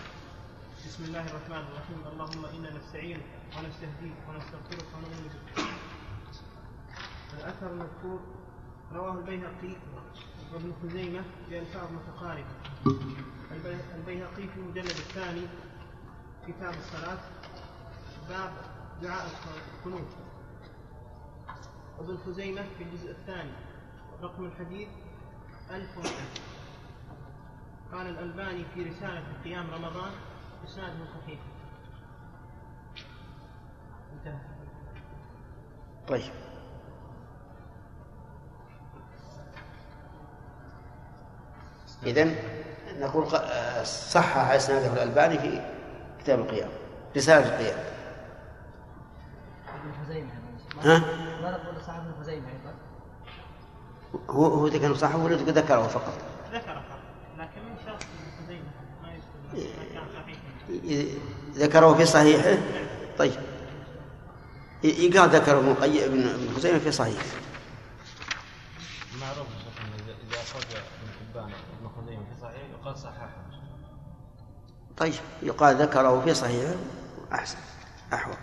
بسم الله الرحمن الرحيم اللهم إنا نستعينك ونستهديك ونستغفرك ونؤمن بك. الأثر المذكور رواه البيهقي وابن خزيمة بألفاظ متقاربة. البي- البيهقي في المجلد الثاني كتاب الصلاة باب دعاء القنوت. وابن خزيمة في الجزء الثاني رقم الحديث 1001 قال الألباني في رسالة قيام رمضان إسناده صحيح. انتهى. طيب. إذن نقول صحح إسناده الألباني في كتاب القيام رسالة القيام. ابن خزيمة ها؟ ما نقول صاحب ابن خزيمة أيضا؟ هو هو ذكر صححه ولا ذكره فقط؟ ذكر فقط لكن من شرط ابن خزيمة ما يذكر ما كان صحيحا ي- ذكره في صحيحه طيب. يقال ذكره ابن القيم ابن خزيمة في صحيح. معروف إذا أخرج ابن حبان ابن خزيمة في صحيح يقال صححه طيب. يقال ذكره في صحيحه أحسن. أحوط.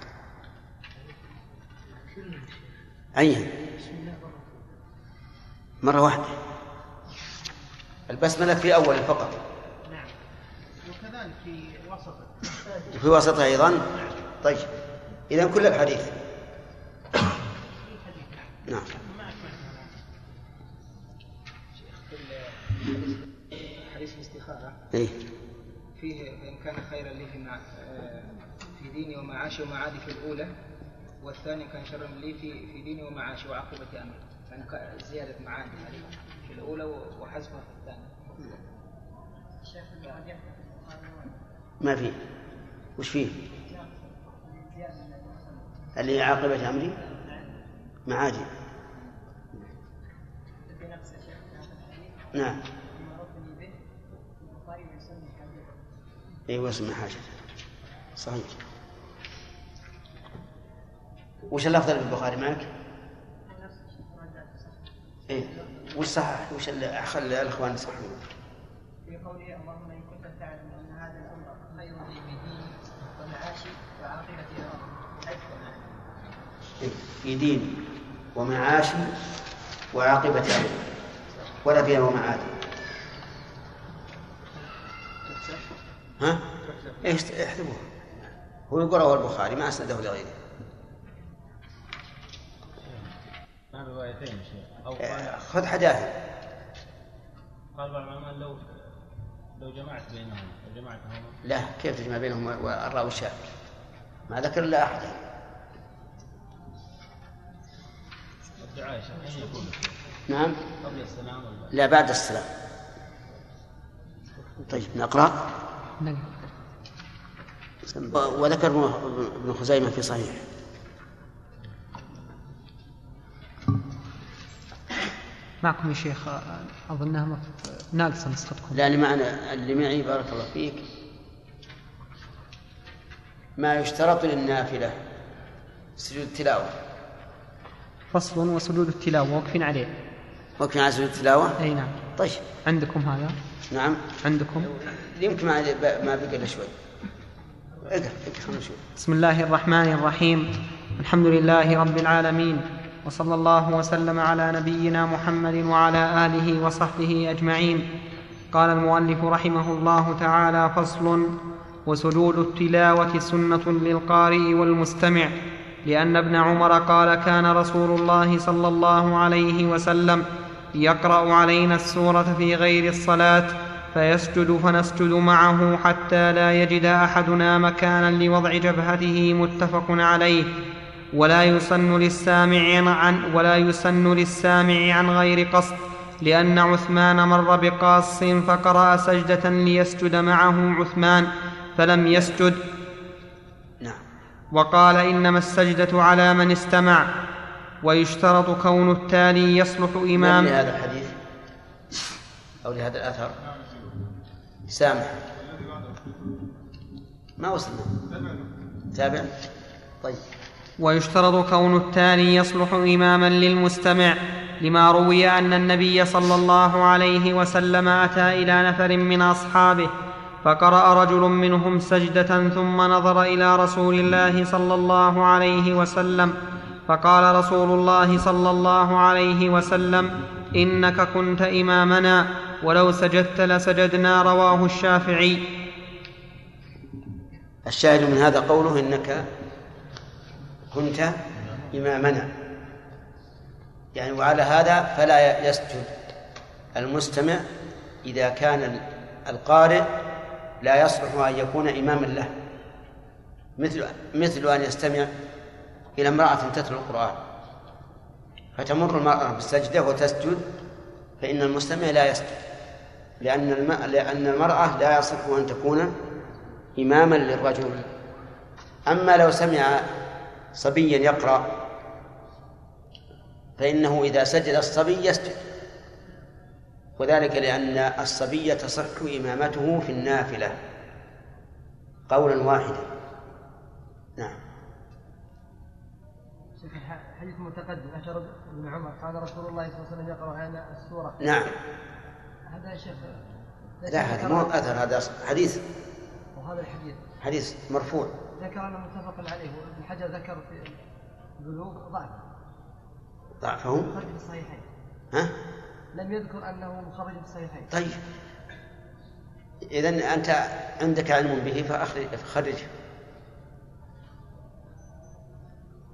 عيها مرة واحدة. البسملة في أول فقط نعم وكذلك في وسطه وفي وسطها أيضا. طيب إذا كل الحديث. نعم. حديث الاستخارة. إيه. فيه إن كان خيرا لي في مع... في ديني ومعاشي ومعادي في الأولى والثاني كان شرا لي في في ديني ومعاشي وعاقبة أمري. يعني زيادة معاني هذه في الأولى وحذفها في الثانية ما في. وش فيه؟ اللي عاقبة أمري؟ معادي نعم. اي واسم حاجة صحيح. وش الأفضل في البخاري معك؟ إيه. وش صحح؟ وش اللي خلي الإخوان يصححون؟ في قوله اللهم إن كنت تعلم أن هذا الأمر خير لي في ديني ومعاشي وعاقبة أمري إيه، في ديني ومعاشي وعاقبة أمري ولا فيها ومعادي ها؟ إيش احسبوها هو يقرأه البخاري ما أسنده لغيره. ما قال خذ حداثة. قال بعض العلماء لو لو جمعت بينهم لو جمعتهما لا كيف تجمع بينهم؟ والرأوي الشاذ ما ذكر إلا أحدا. الدعاء يكون؟ نعم. قبل السلام ولا لا بعد السلام. طيب نقرأ. نعم. وذكر ابن خزيمة في صحيح. معكم يا شيخ أظنها ناقصة نسختكم. لا اللي معنا اللي معي بارك الله فيك. ما يشترط للنافلة سجود التلاوة. فصل وسجود التلاوة واقفين عليه. وقف على سجود التلاوة؟ أي نعم. طيب. عندكم هذا؟ نعم. عندكم؟ يمكن ما ما بقى إلا شوي. خلنا نشوف. بسم الله الرحمن الرحيم. الحمد لله رب العالمين وصلى الله وسلم على نبينا محمد وعلى آله وصحبه أجمعين. قال المؤلف رحمه الله تعالى فصل وسجود التلاوة سنة للقارئ والمستمع. لأن ابن عمر قال كان رسول الله صلى الله عليه وسلم يقرأ علينا السورة في غير الصلاة فيسجد فنسجد معه حتى لا يجد أحدنا مكانا لوضع جبهته متفق عليه. ولا يسن للسامع عن ولا يسن للسامع عن غير قصد لأن عثمان مر بقاص فقرأ سجدة ليسجد معه عثمان فلم يسجد وقال إنما السجدة على من استمع ويشترط كون التالي يصلح من إمام لهذا الحديث أو لهذا الأثر؟ سامح. ما وصلنا تابع؟ طيب. ويشترط كون التالي يصلح إماما للمستمع لما روي أن النبي صلى الله عليه وسلم أتى إلى نفر من أصحابه. فقرأ رجل منهم سجدة ثم نظر إلى رسول الله صلى الله عليه وسلم فقال رسول الله صلى الله عليه وسلم إنك كنت إمامنا ولو سجدت لسجدنا رواه الشافعي. الشاهد من هذا قوله إنك كنت إمامنا. يعني وعلى هذا فلا يسجد المستمع إذا كان القارئ لا يصلح أن يكون إماما له. مثل مثل أن يستمع إلى امرأة تتلو القرآن. فتمر المرأة بالسجده وتسجد فإن المستمع لا يسجد. لأن الم... لأن المرأة لا يصح أن تكون إماما للرجل. أما لو سمع صبيا يقرأ فإنه إذا سجد الصبي يسجد. وذلك لأن الصبي تصح إمامته في النافلة. قولا واحدا. نعم. الحديث متقدم. أشار ابن عمر كان رسول الله صلى الله عليه وسلم يقرأ علينا السورة. نعم. هذا شيخ لا هذا مو أثر. هذا حديث. وهذا الحديث. حديث مرفوع. ذكر أنه متفق عليه وابن حجر ذكر في البلوغ ضعف ضعفه؟ مخرج في الصحيحين. ها؟ لم يذكر أنه مخرج في الصحيحين. طيب. إذا أنت عندك علم به فخرجه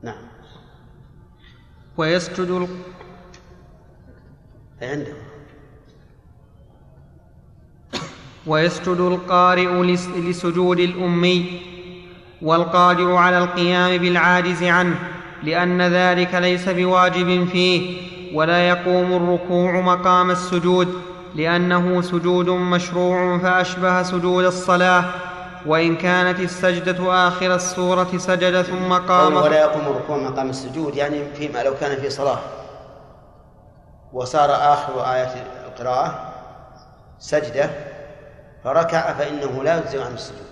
نعم. ويسجد ال... عنده ويسجد القارئ لس- لسجود الأمي والقادر على القيام بالعاجز عنه لأن ذلك ليس بواجب فيه. ولا يقوم الركوع مقام السجود لأنه سجود مشروع فأشبه سجود الصلاة وإن كانت السجدة آخر السورة سجد ثم قام ولا يقوم الركوع مقام السجود يعني فيما لو كان في صلاة. وصار آخر آية القراءة سجدة فركع فإنه لا يجزئ عن السجود.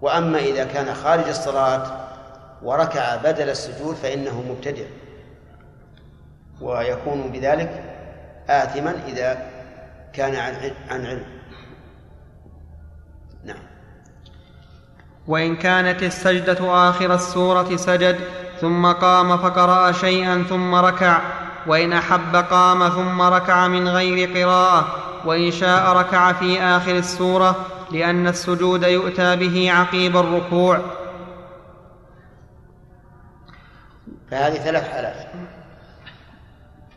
وأما إذا كان خارج الصلاة وركع بدل السجود فإنه مبتدع. ويكون بذلك آثما إذا كان عن عن علم. نعم. وإن كانت السجدة آخر السورة سجد ثم قام فقرأ شيئا ثم ركع وإن أحب قام ثم ركع من غير قراءة وإن شاء ركع في آخر السورة لأن السجود يؤتى به عقيب الركوع. فهذه ثلاث حالات.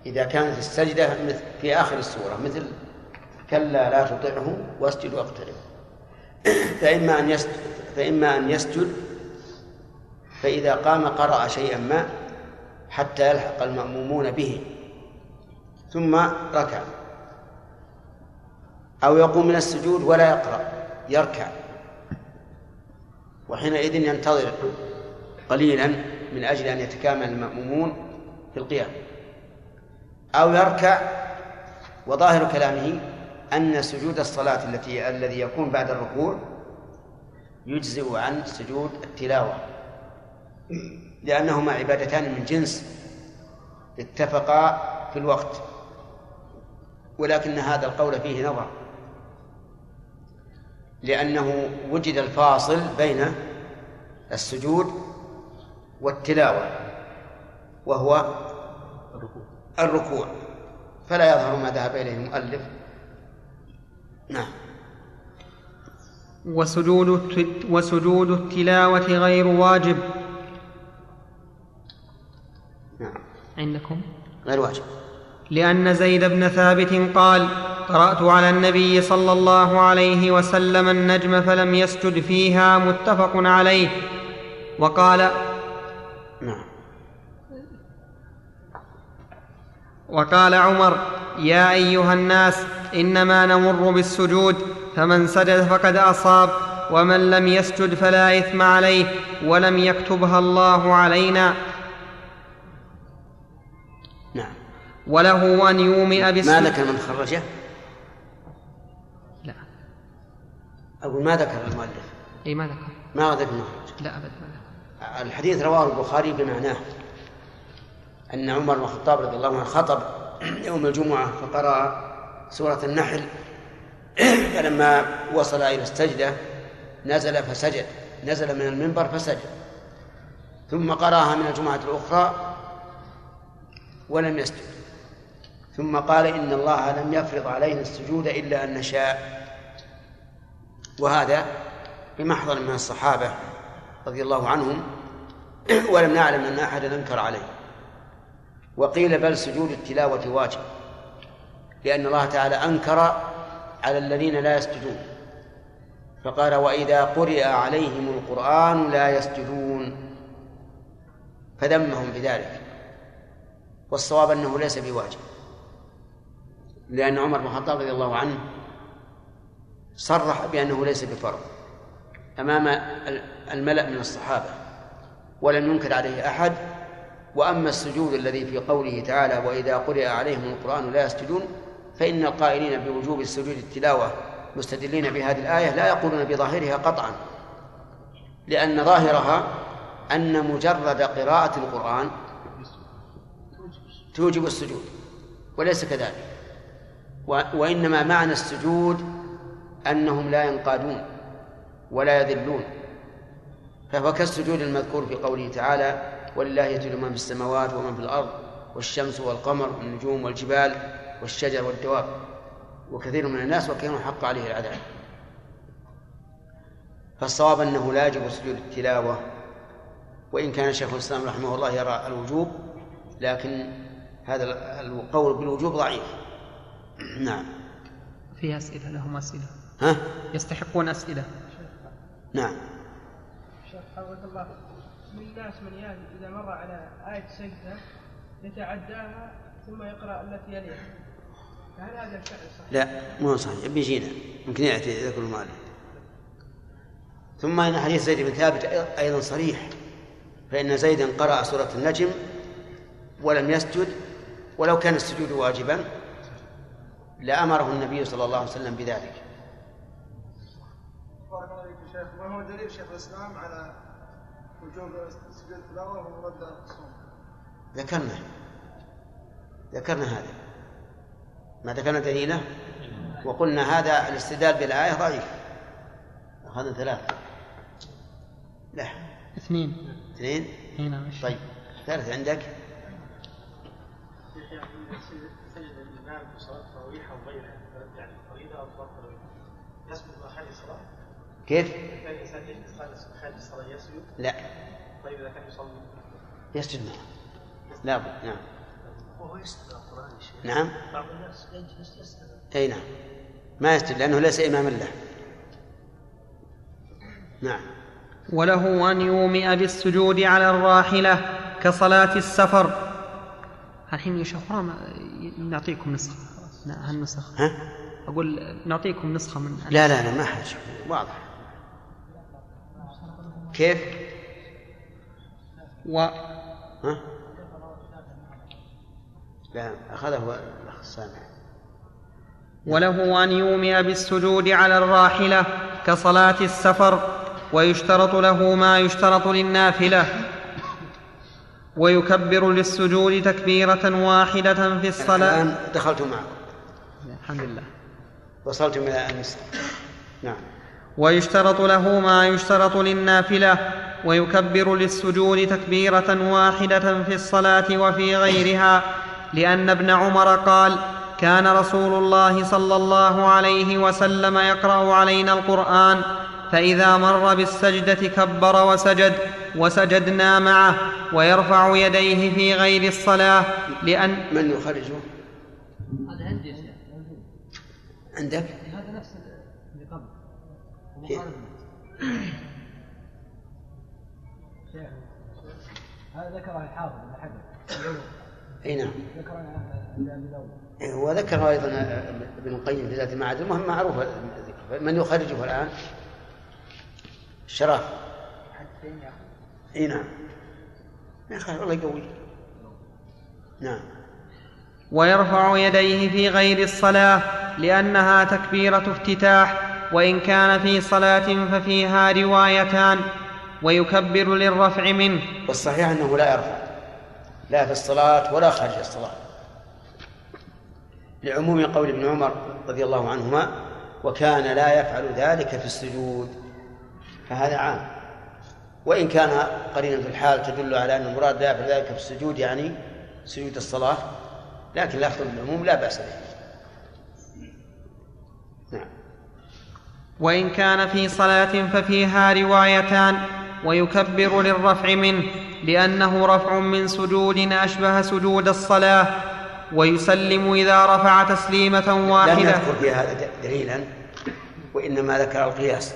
إذا كانت السجدة في آخر السورة مثل كلا لا تطعه واسجد واقترب. فإما أن يسجد فإما أن يسجد فإذا قام قرأ شيئا ما حتى يلحق المأمومون به ثم ركع. أو يقوم من السجود ولا يقرأ يركع. وحينئذ ينتظر قليلا من أجل أن يتكامل المأمومون في القيام. أو يركع وظاهر كلامه أن سجود الصلاة التي الذي يكون بعد الركوع يجزئ عن سجود التلاوة. لأنهما عبادتان من جنس اتفقا في الوقت ولكن هذا القول فيه نظر. لأنه وجد الفاصل بين السجود والتلاوة وهو الركوع. فلا يظهر ما ذهب إليه المؤلف. نعم. وسجود وسجود التلاوة غير واجب. نعم. عندكم؟ غير واجب. لأن زيد بن ثابت قال قرأت على النبي صلى الله عليه وسلم النجم فلم يسجد فيها متفق عليه. وقال نعم. وقال عمر يا أيها الناس إنما نمر بالسجود فمن سجد فقد أصاب ومن لم يسجد فلا إثم عليه ولم يكتبها الله علينا. نعم. وله أن يومئ ما بالسجود. ذكر من خرجه؟ لا. أقول ما ذكر المؤلف؟ اي ما ذكر. ما ذكر لا ابدا ما ذكر. الحديث رواه البخاري بمعناه. أن عمر بن الخطاب رضي الله عنه خطب يوم الجمعة فقرأ سورة النحل. فلما وصل إلى السجدة نزل فسجد. نزل من المنبر فسجد. ثم قرأها من الجمعة الأخرى ولم يسجد. ثم قال إن الله لم يفرض علينا السجود إلا أن نشاء. وهذا بمحضر من الصحابة رضي الله عنهم. ولم نعلم أن أحدا أنكر عليه. وقيل بل سجود التلاوة واجب لأن الله تعالى أنكر على الذين لا يسجدون فقال وإذا قرئ عليهم القرآن لا يسجدون فذمهم بذلك والصواب أنه ليس بواجب لأن عمر بن الخطاب رضي الله عنه صرح بأنه ليس بفرض أمام الملأ من الصحابة ولم ينكر عليه أحد وأما السجود الذي في قوله تعالى وإذا قرئ عليهم القرآن لا يسجدون فإن القائلين بوجوب السجود التلاوة مستدلين بهذه الآية لا يقولون بظاهرها قطعا لأن ظاهرها أن مجرد قراءة القرآن توجب السجود وليس كذلك. وإنما معنى السجود أنهم لا ينقادون ولا يذلون فهو كالسجود المذكور في قوله تعالى ولله يسجد من في السماوات ومن في الأرض والشمس والقمر والنجوم والجبال والشجر والدواب. وكثير من الناس وكانوا حق عليه العذاب فالصواب أنه لا يجب سجود التلاوة. وإن كان شيخ الإسلام رحمه الله يرى الوجوب لكن هذا القول بالوجوب ضعيف. نعم. في أسئلة لهم أسئلة. ها؟ يستحقون أسئلة. نعم. شيخ حفظك الله. من الناس من يأتي إذا مر على آية سجدة يتعداها ثم يقرأ التي يليها فهل هذا الفعل صحيح؟ لا مو صحيح. بيجينا يمكن يأتي يذكر المؤلف ثم إن حديث زيد بن ثابت أيضا صريح. فإن زيدا قرأ سورة النجم ولم يسجد ولو كان السجود واجبا لأمره النبي صلى الله عليه وسلم بذلك. بارك الله فيك شيخ. ما هو دليل شيخ الإسلام على وجوب سجود التلاوه ورد الصوم؟ ذكرنا. ذكرنا هذا. ما ذكرنا دليله؟ وقلنا هذا الاستدلال بالآية ضعيف. أخذنا ثلاثة. لا. اثنين. اثنين؟ هنا طيب. ثالث عندك؟ سجد الإمام في صلاة التراويح أو غيرها يعني فريضة أو صلاة التراويح الصلاة؟ كيف؟ يسجد؟ لا. طيب إذا كان يصلي؟ يسجد لا بد نعم. وهو يا شيخ. نعم. بعض الناس يجلس أي نعم. ما يسجد لأنه ليس إماما له. نعم. وله أن يومئ بالسجود على الراحلة كصلاة السفر. الحين يا شيخ نعطيكم نسخة. لا هالنسخ ها؟ أقول نعطيكم نسخة من لا لا لا ما حاجة واضح. كيف؟ و ها؟ لا أخذه الأخ السامع. وله أن يومئ بالسجود على الراحلة كصلاة السفر ويشترط له ما يشترط للنافلة. ويكبر للسجود تكبيرة واحدة في الصلاة. الآن دخلت معكم الحمد لله. وصلتم إلى أمس نعم. ويشترط له ما يشترط للنافلة ويكبر للسجود تكبيرة واحدة في الصلاة وفي غيرها لأن ابن عمر قال كان رسول الله صلى الله عليه وسلم يقرأ علينا القرآن فإذا مر بالسجدة كبر وسجد وسجدنا معه ويرفع يديه في غير الصلاة لأن من يخرجه؟ هذا عندي يا شيخ عندك؟ هذا نفس اللي قبل كيف؟ شيخ هذا ذكره الحافظ ابن حجر اي نعم. داود إيه، وذكر أيضا ابن القيم في ذات المعاد. المهم معروف من يخرجه الآن؟ الشراف اي نعم. يا أخي الله يقوي. نعم. ويرفع يديه في غير الصلاة لأنها تكبيرة افتتاح وإن كان في صلاة ففيها روايتان ويكبر للرفع منه والصحيح أنه لا يرفع لا في الصلاة ولا خارج الصلاة. لعموم قول ابن عمر رضي الله عنهما وكان لا يفعل ذلك في السجود. فهذا عام. وإن كان قرينا في الحال تدل على أن المراد لا يفعل ذلك في السجود يعني سجود الصلاة لكن لفظ العموم لا بأس به. وإن كان في صلاة ففيها روايتان ويكبر للرفع منه لأنه رفع من سجود أشبه سجود الصلاة ويسلم إذا رفع تسليمة لم واحدة. يذكر في هذا دليلا وإنما ذكر القياس.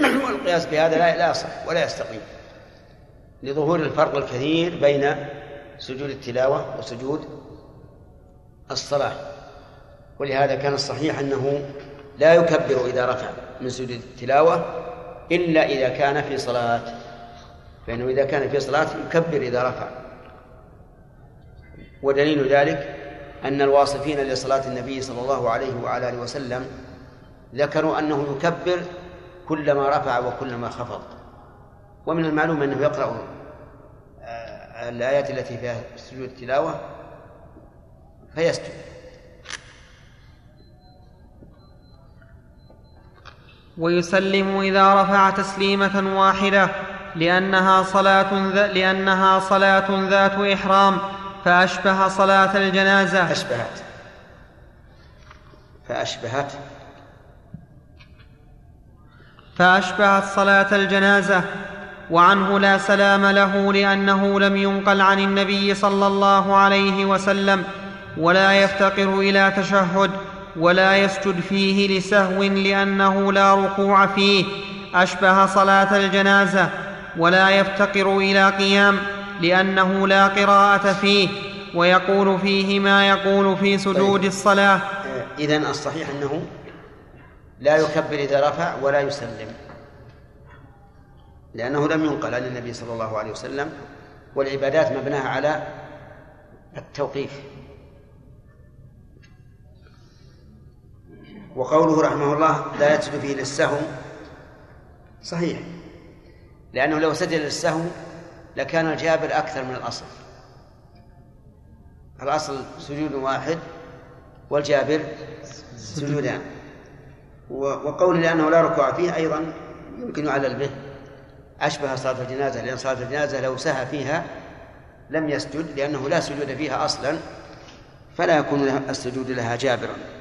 والقياس بهذا لا لا يصح ولا يستقيم لظهور الفرق الكثير بين سجود التلاوة وسجود الصلاة. ولهذا كان الصحيح أنه لا يكبر إذا رفع من سجود التلاوة إلا إذا كان في صلاة. فإنه إذا كان في صلاة يكبر إذا رفع. ودليل ذلك أن الواصفين لصلاة النبي صلى الله عليه وعلى آله وسلم ذكروا أنه يكبر كلما رفع وكلما خفض. ومن المعلوم أنه يقرأ آه، الآيات التي فيها سجود التلاوة فيسجد. ويسلم إذا رفع تسليمة واحدة لأنها صلاة ذا لأنها صلاة ذات إحرام فأشبه صلاة الجنازة. أشبهت فأشبهت. فأشبهت صلاة الجنازة وعنه لا سلام له لأنه لم ينقل عن النبي صلى الله عليه وسلم ولا يفتقر إلى تشهد. ولا يسجد فيه لسهو لأنه لا ركوع فيه أشبه صلاة الجنازة ولا يفتقر إلى قيام لأنه لا قراءة فيه ويقول فيه ما يقول في سجود طيب. الصلاة إذن الصحيح أنه لا يكبر إذا رفع ولا يسلم لأنه لم ينقل عن النبي صلى الله عليه وسلم والعبادات مبناها على التوقيف وقوله رحمه الله لا يسجد فيه للسهو صحيح. لأنه لو سجد للسهو لكان الجابر أكثر من الأصل. الأصل سجود واحد والجابر سجودان. وقول لأنه لا ركوع فيه أيضا يمكن يعلل به أشبه صلاة الجنازة لأن صلاة الجنازة لو سهى فيها لم يسجد لأنه لا سجود فيها أصلا فلا يكون السجود لها جابرا.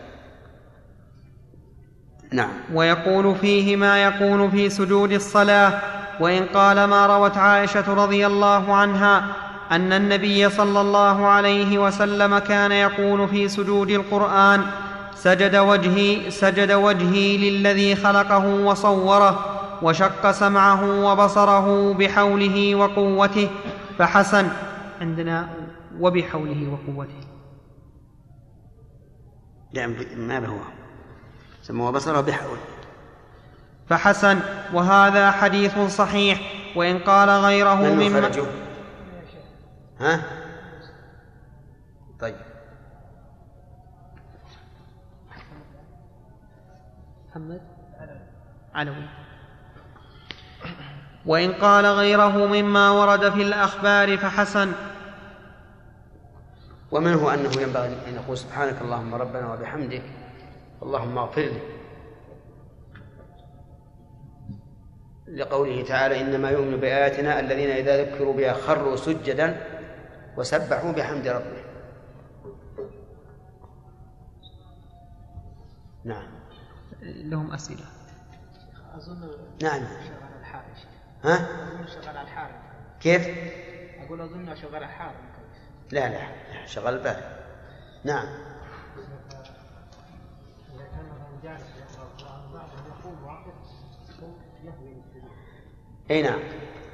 نعم. ويقول فيه ما يقول في سجود الصلاة وإن قال ما روت عائشة رضي الله عنها أن النبي صلى الله عليه وسلم كان يقول في سجود القرآن سجد وجهي سجد وجهي للذي خلقه وصوره وشق سمعه وبصره بحوله وقوته فحسن عندنا وبحوله وقوته. نعم ما هو؟ سمى وبصره بحول. فحسن وهذا حديث صحيح وإن قال غيره من مما خرجه ها؟ طيب. محمد؟ علوي. وإن قال غيره مما ورد في الأخبار فحسن. ومنه أنه ينبغي أن يقول سبحانك اللهم ربنا وبحمدك اللهم اغفر لي. لقوله تعالى إنما يؤمن بآياتنا الذين إذا ذكروا بها خروا سجدا وسبحوا بحمد ربهم. نعم. لهم أسئلة. أظن نعم. شغال. ها؟ أظن شغال الحار كيف؟ أقول أظن شغال الحار لا لا شغل البال نعم. أي نعم.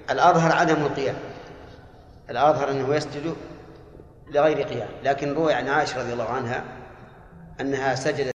الأظهر عدم القيام. الأظهر أنه يسجد لغير قيام. لكن روي عن عائشة رضي الله عنها أنها سجدت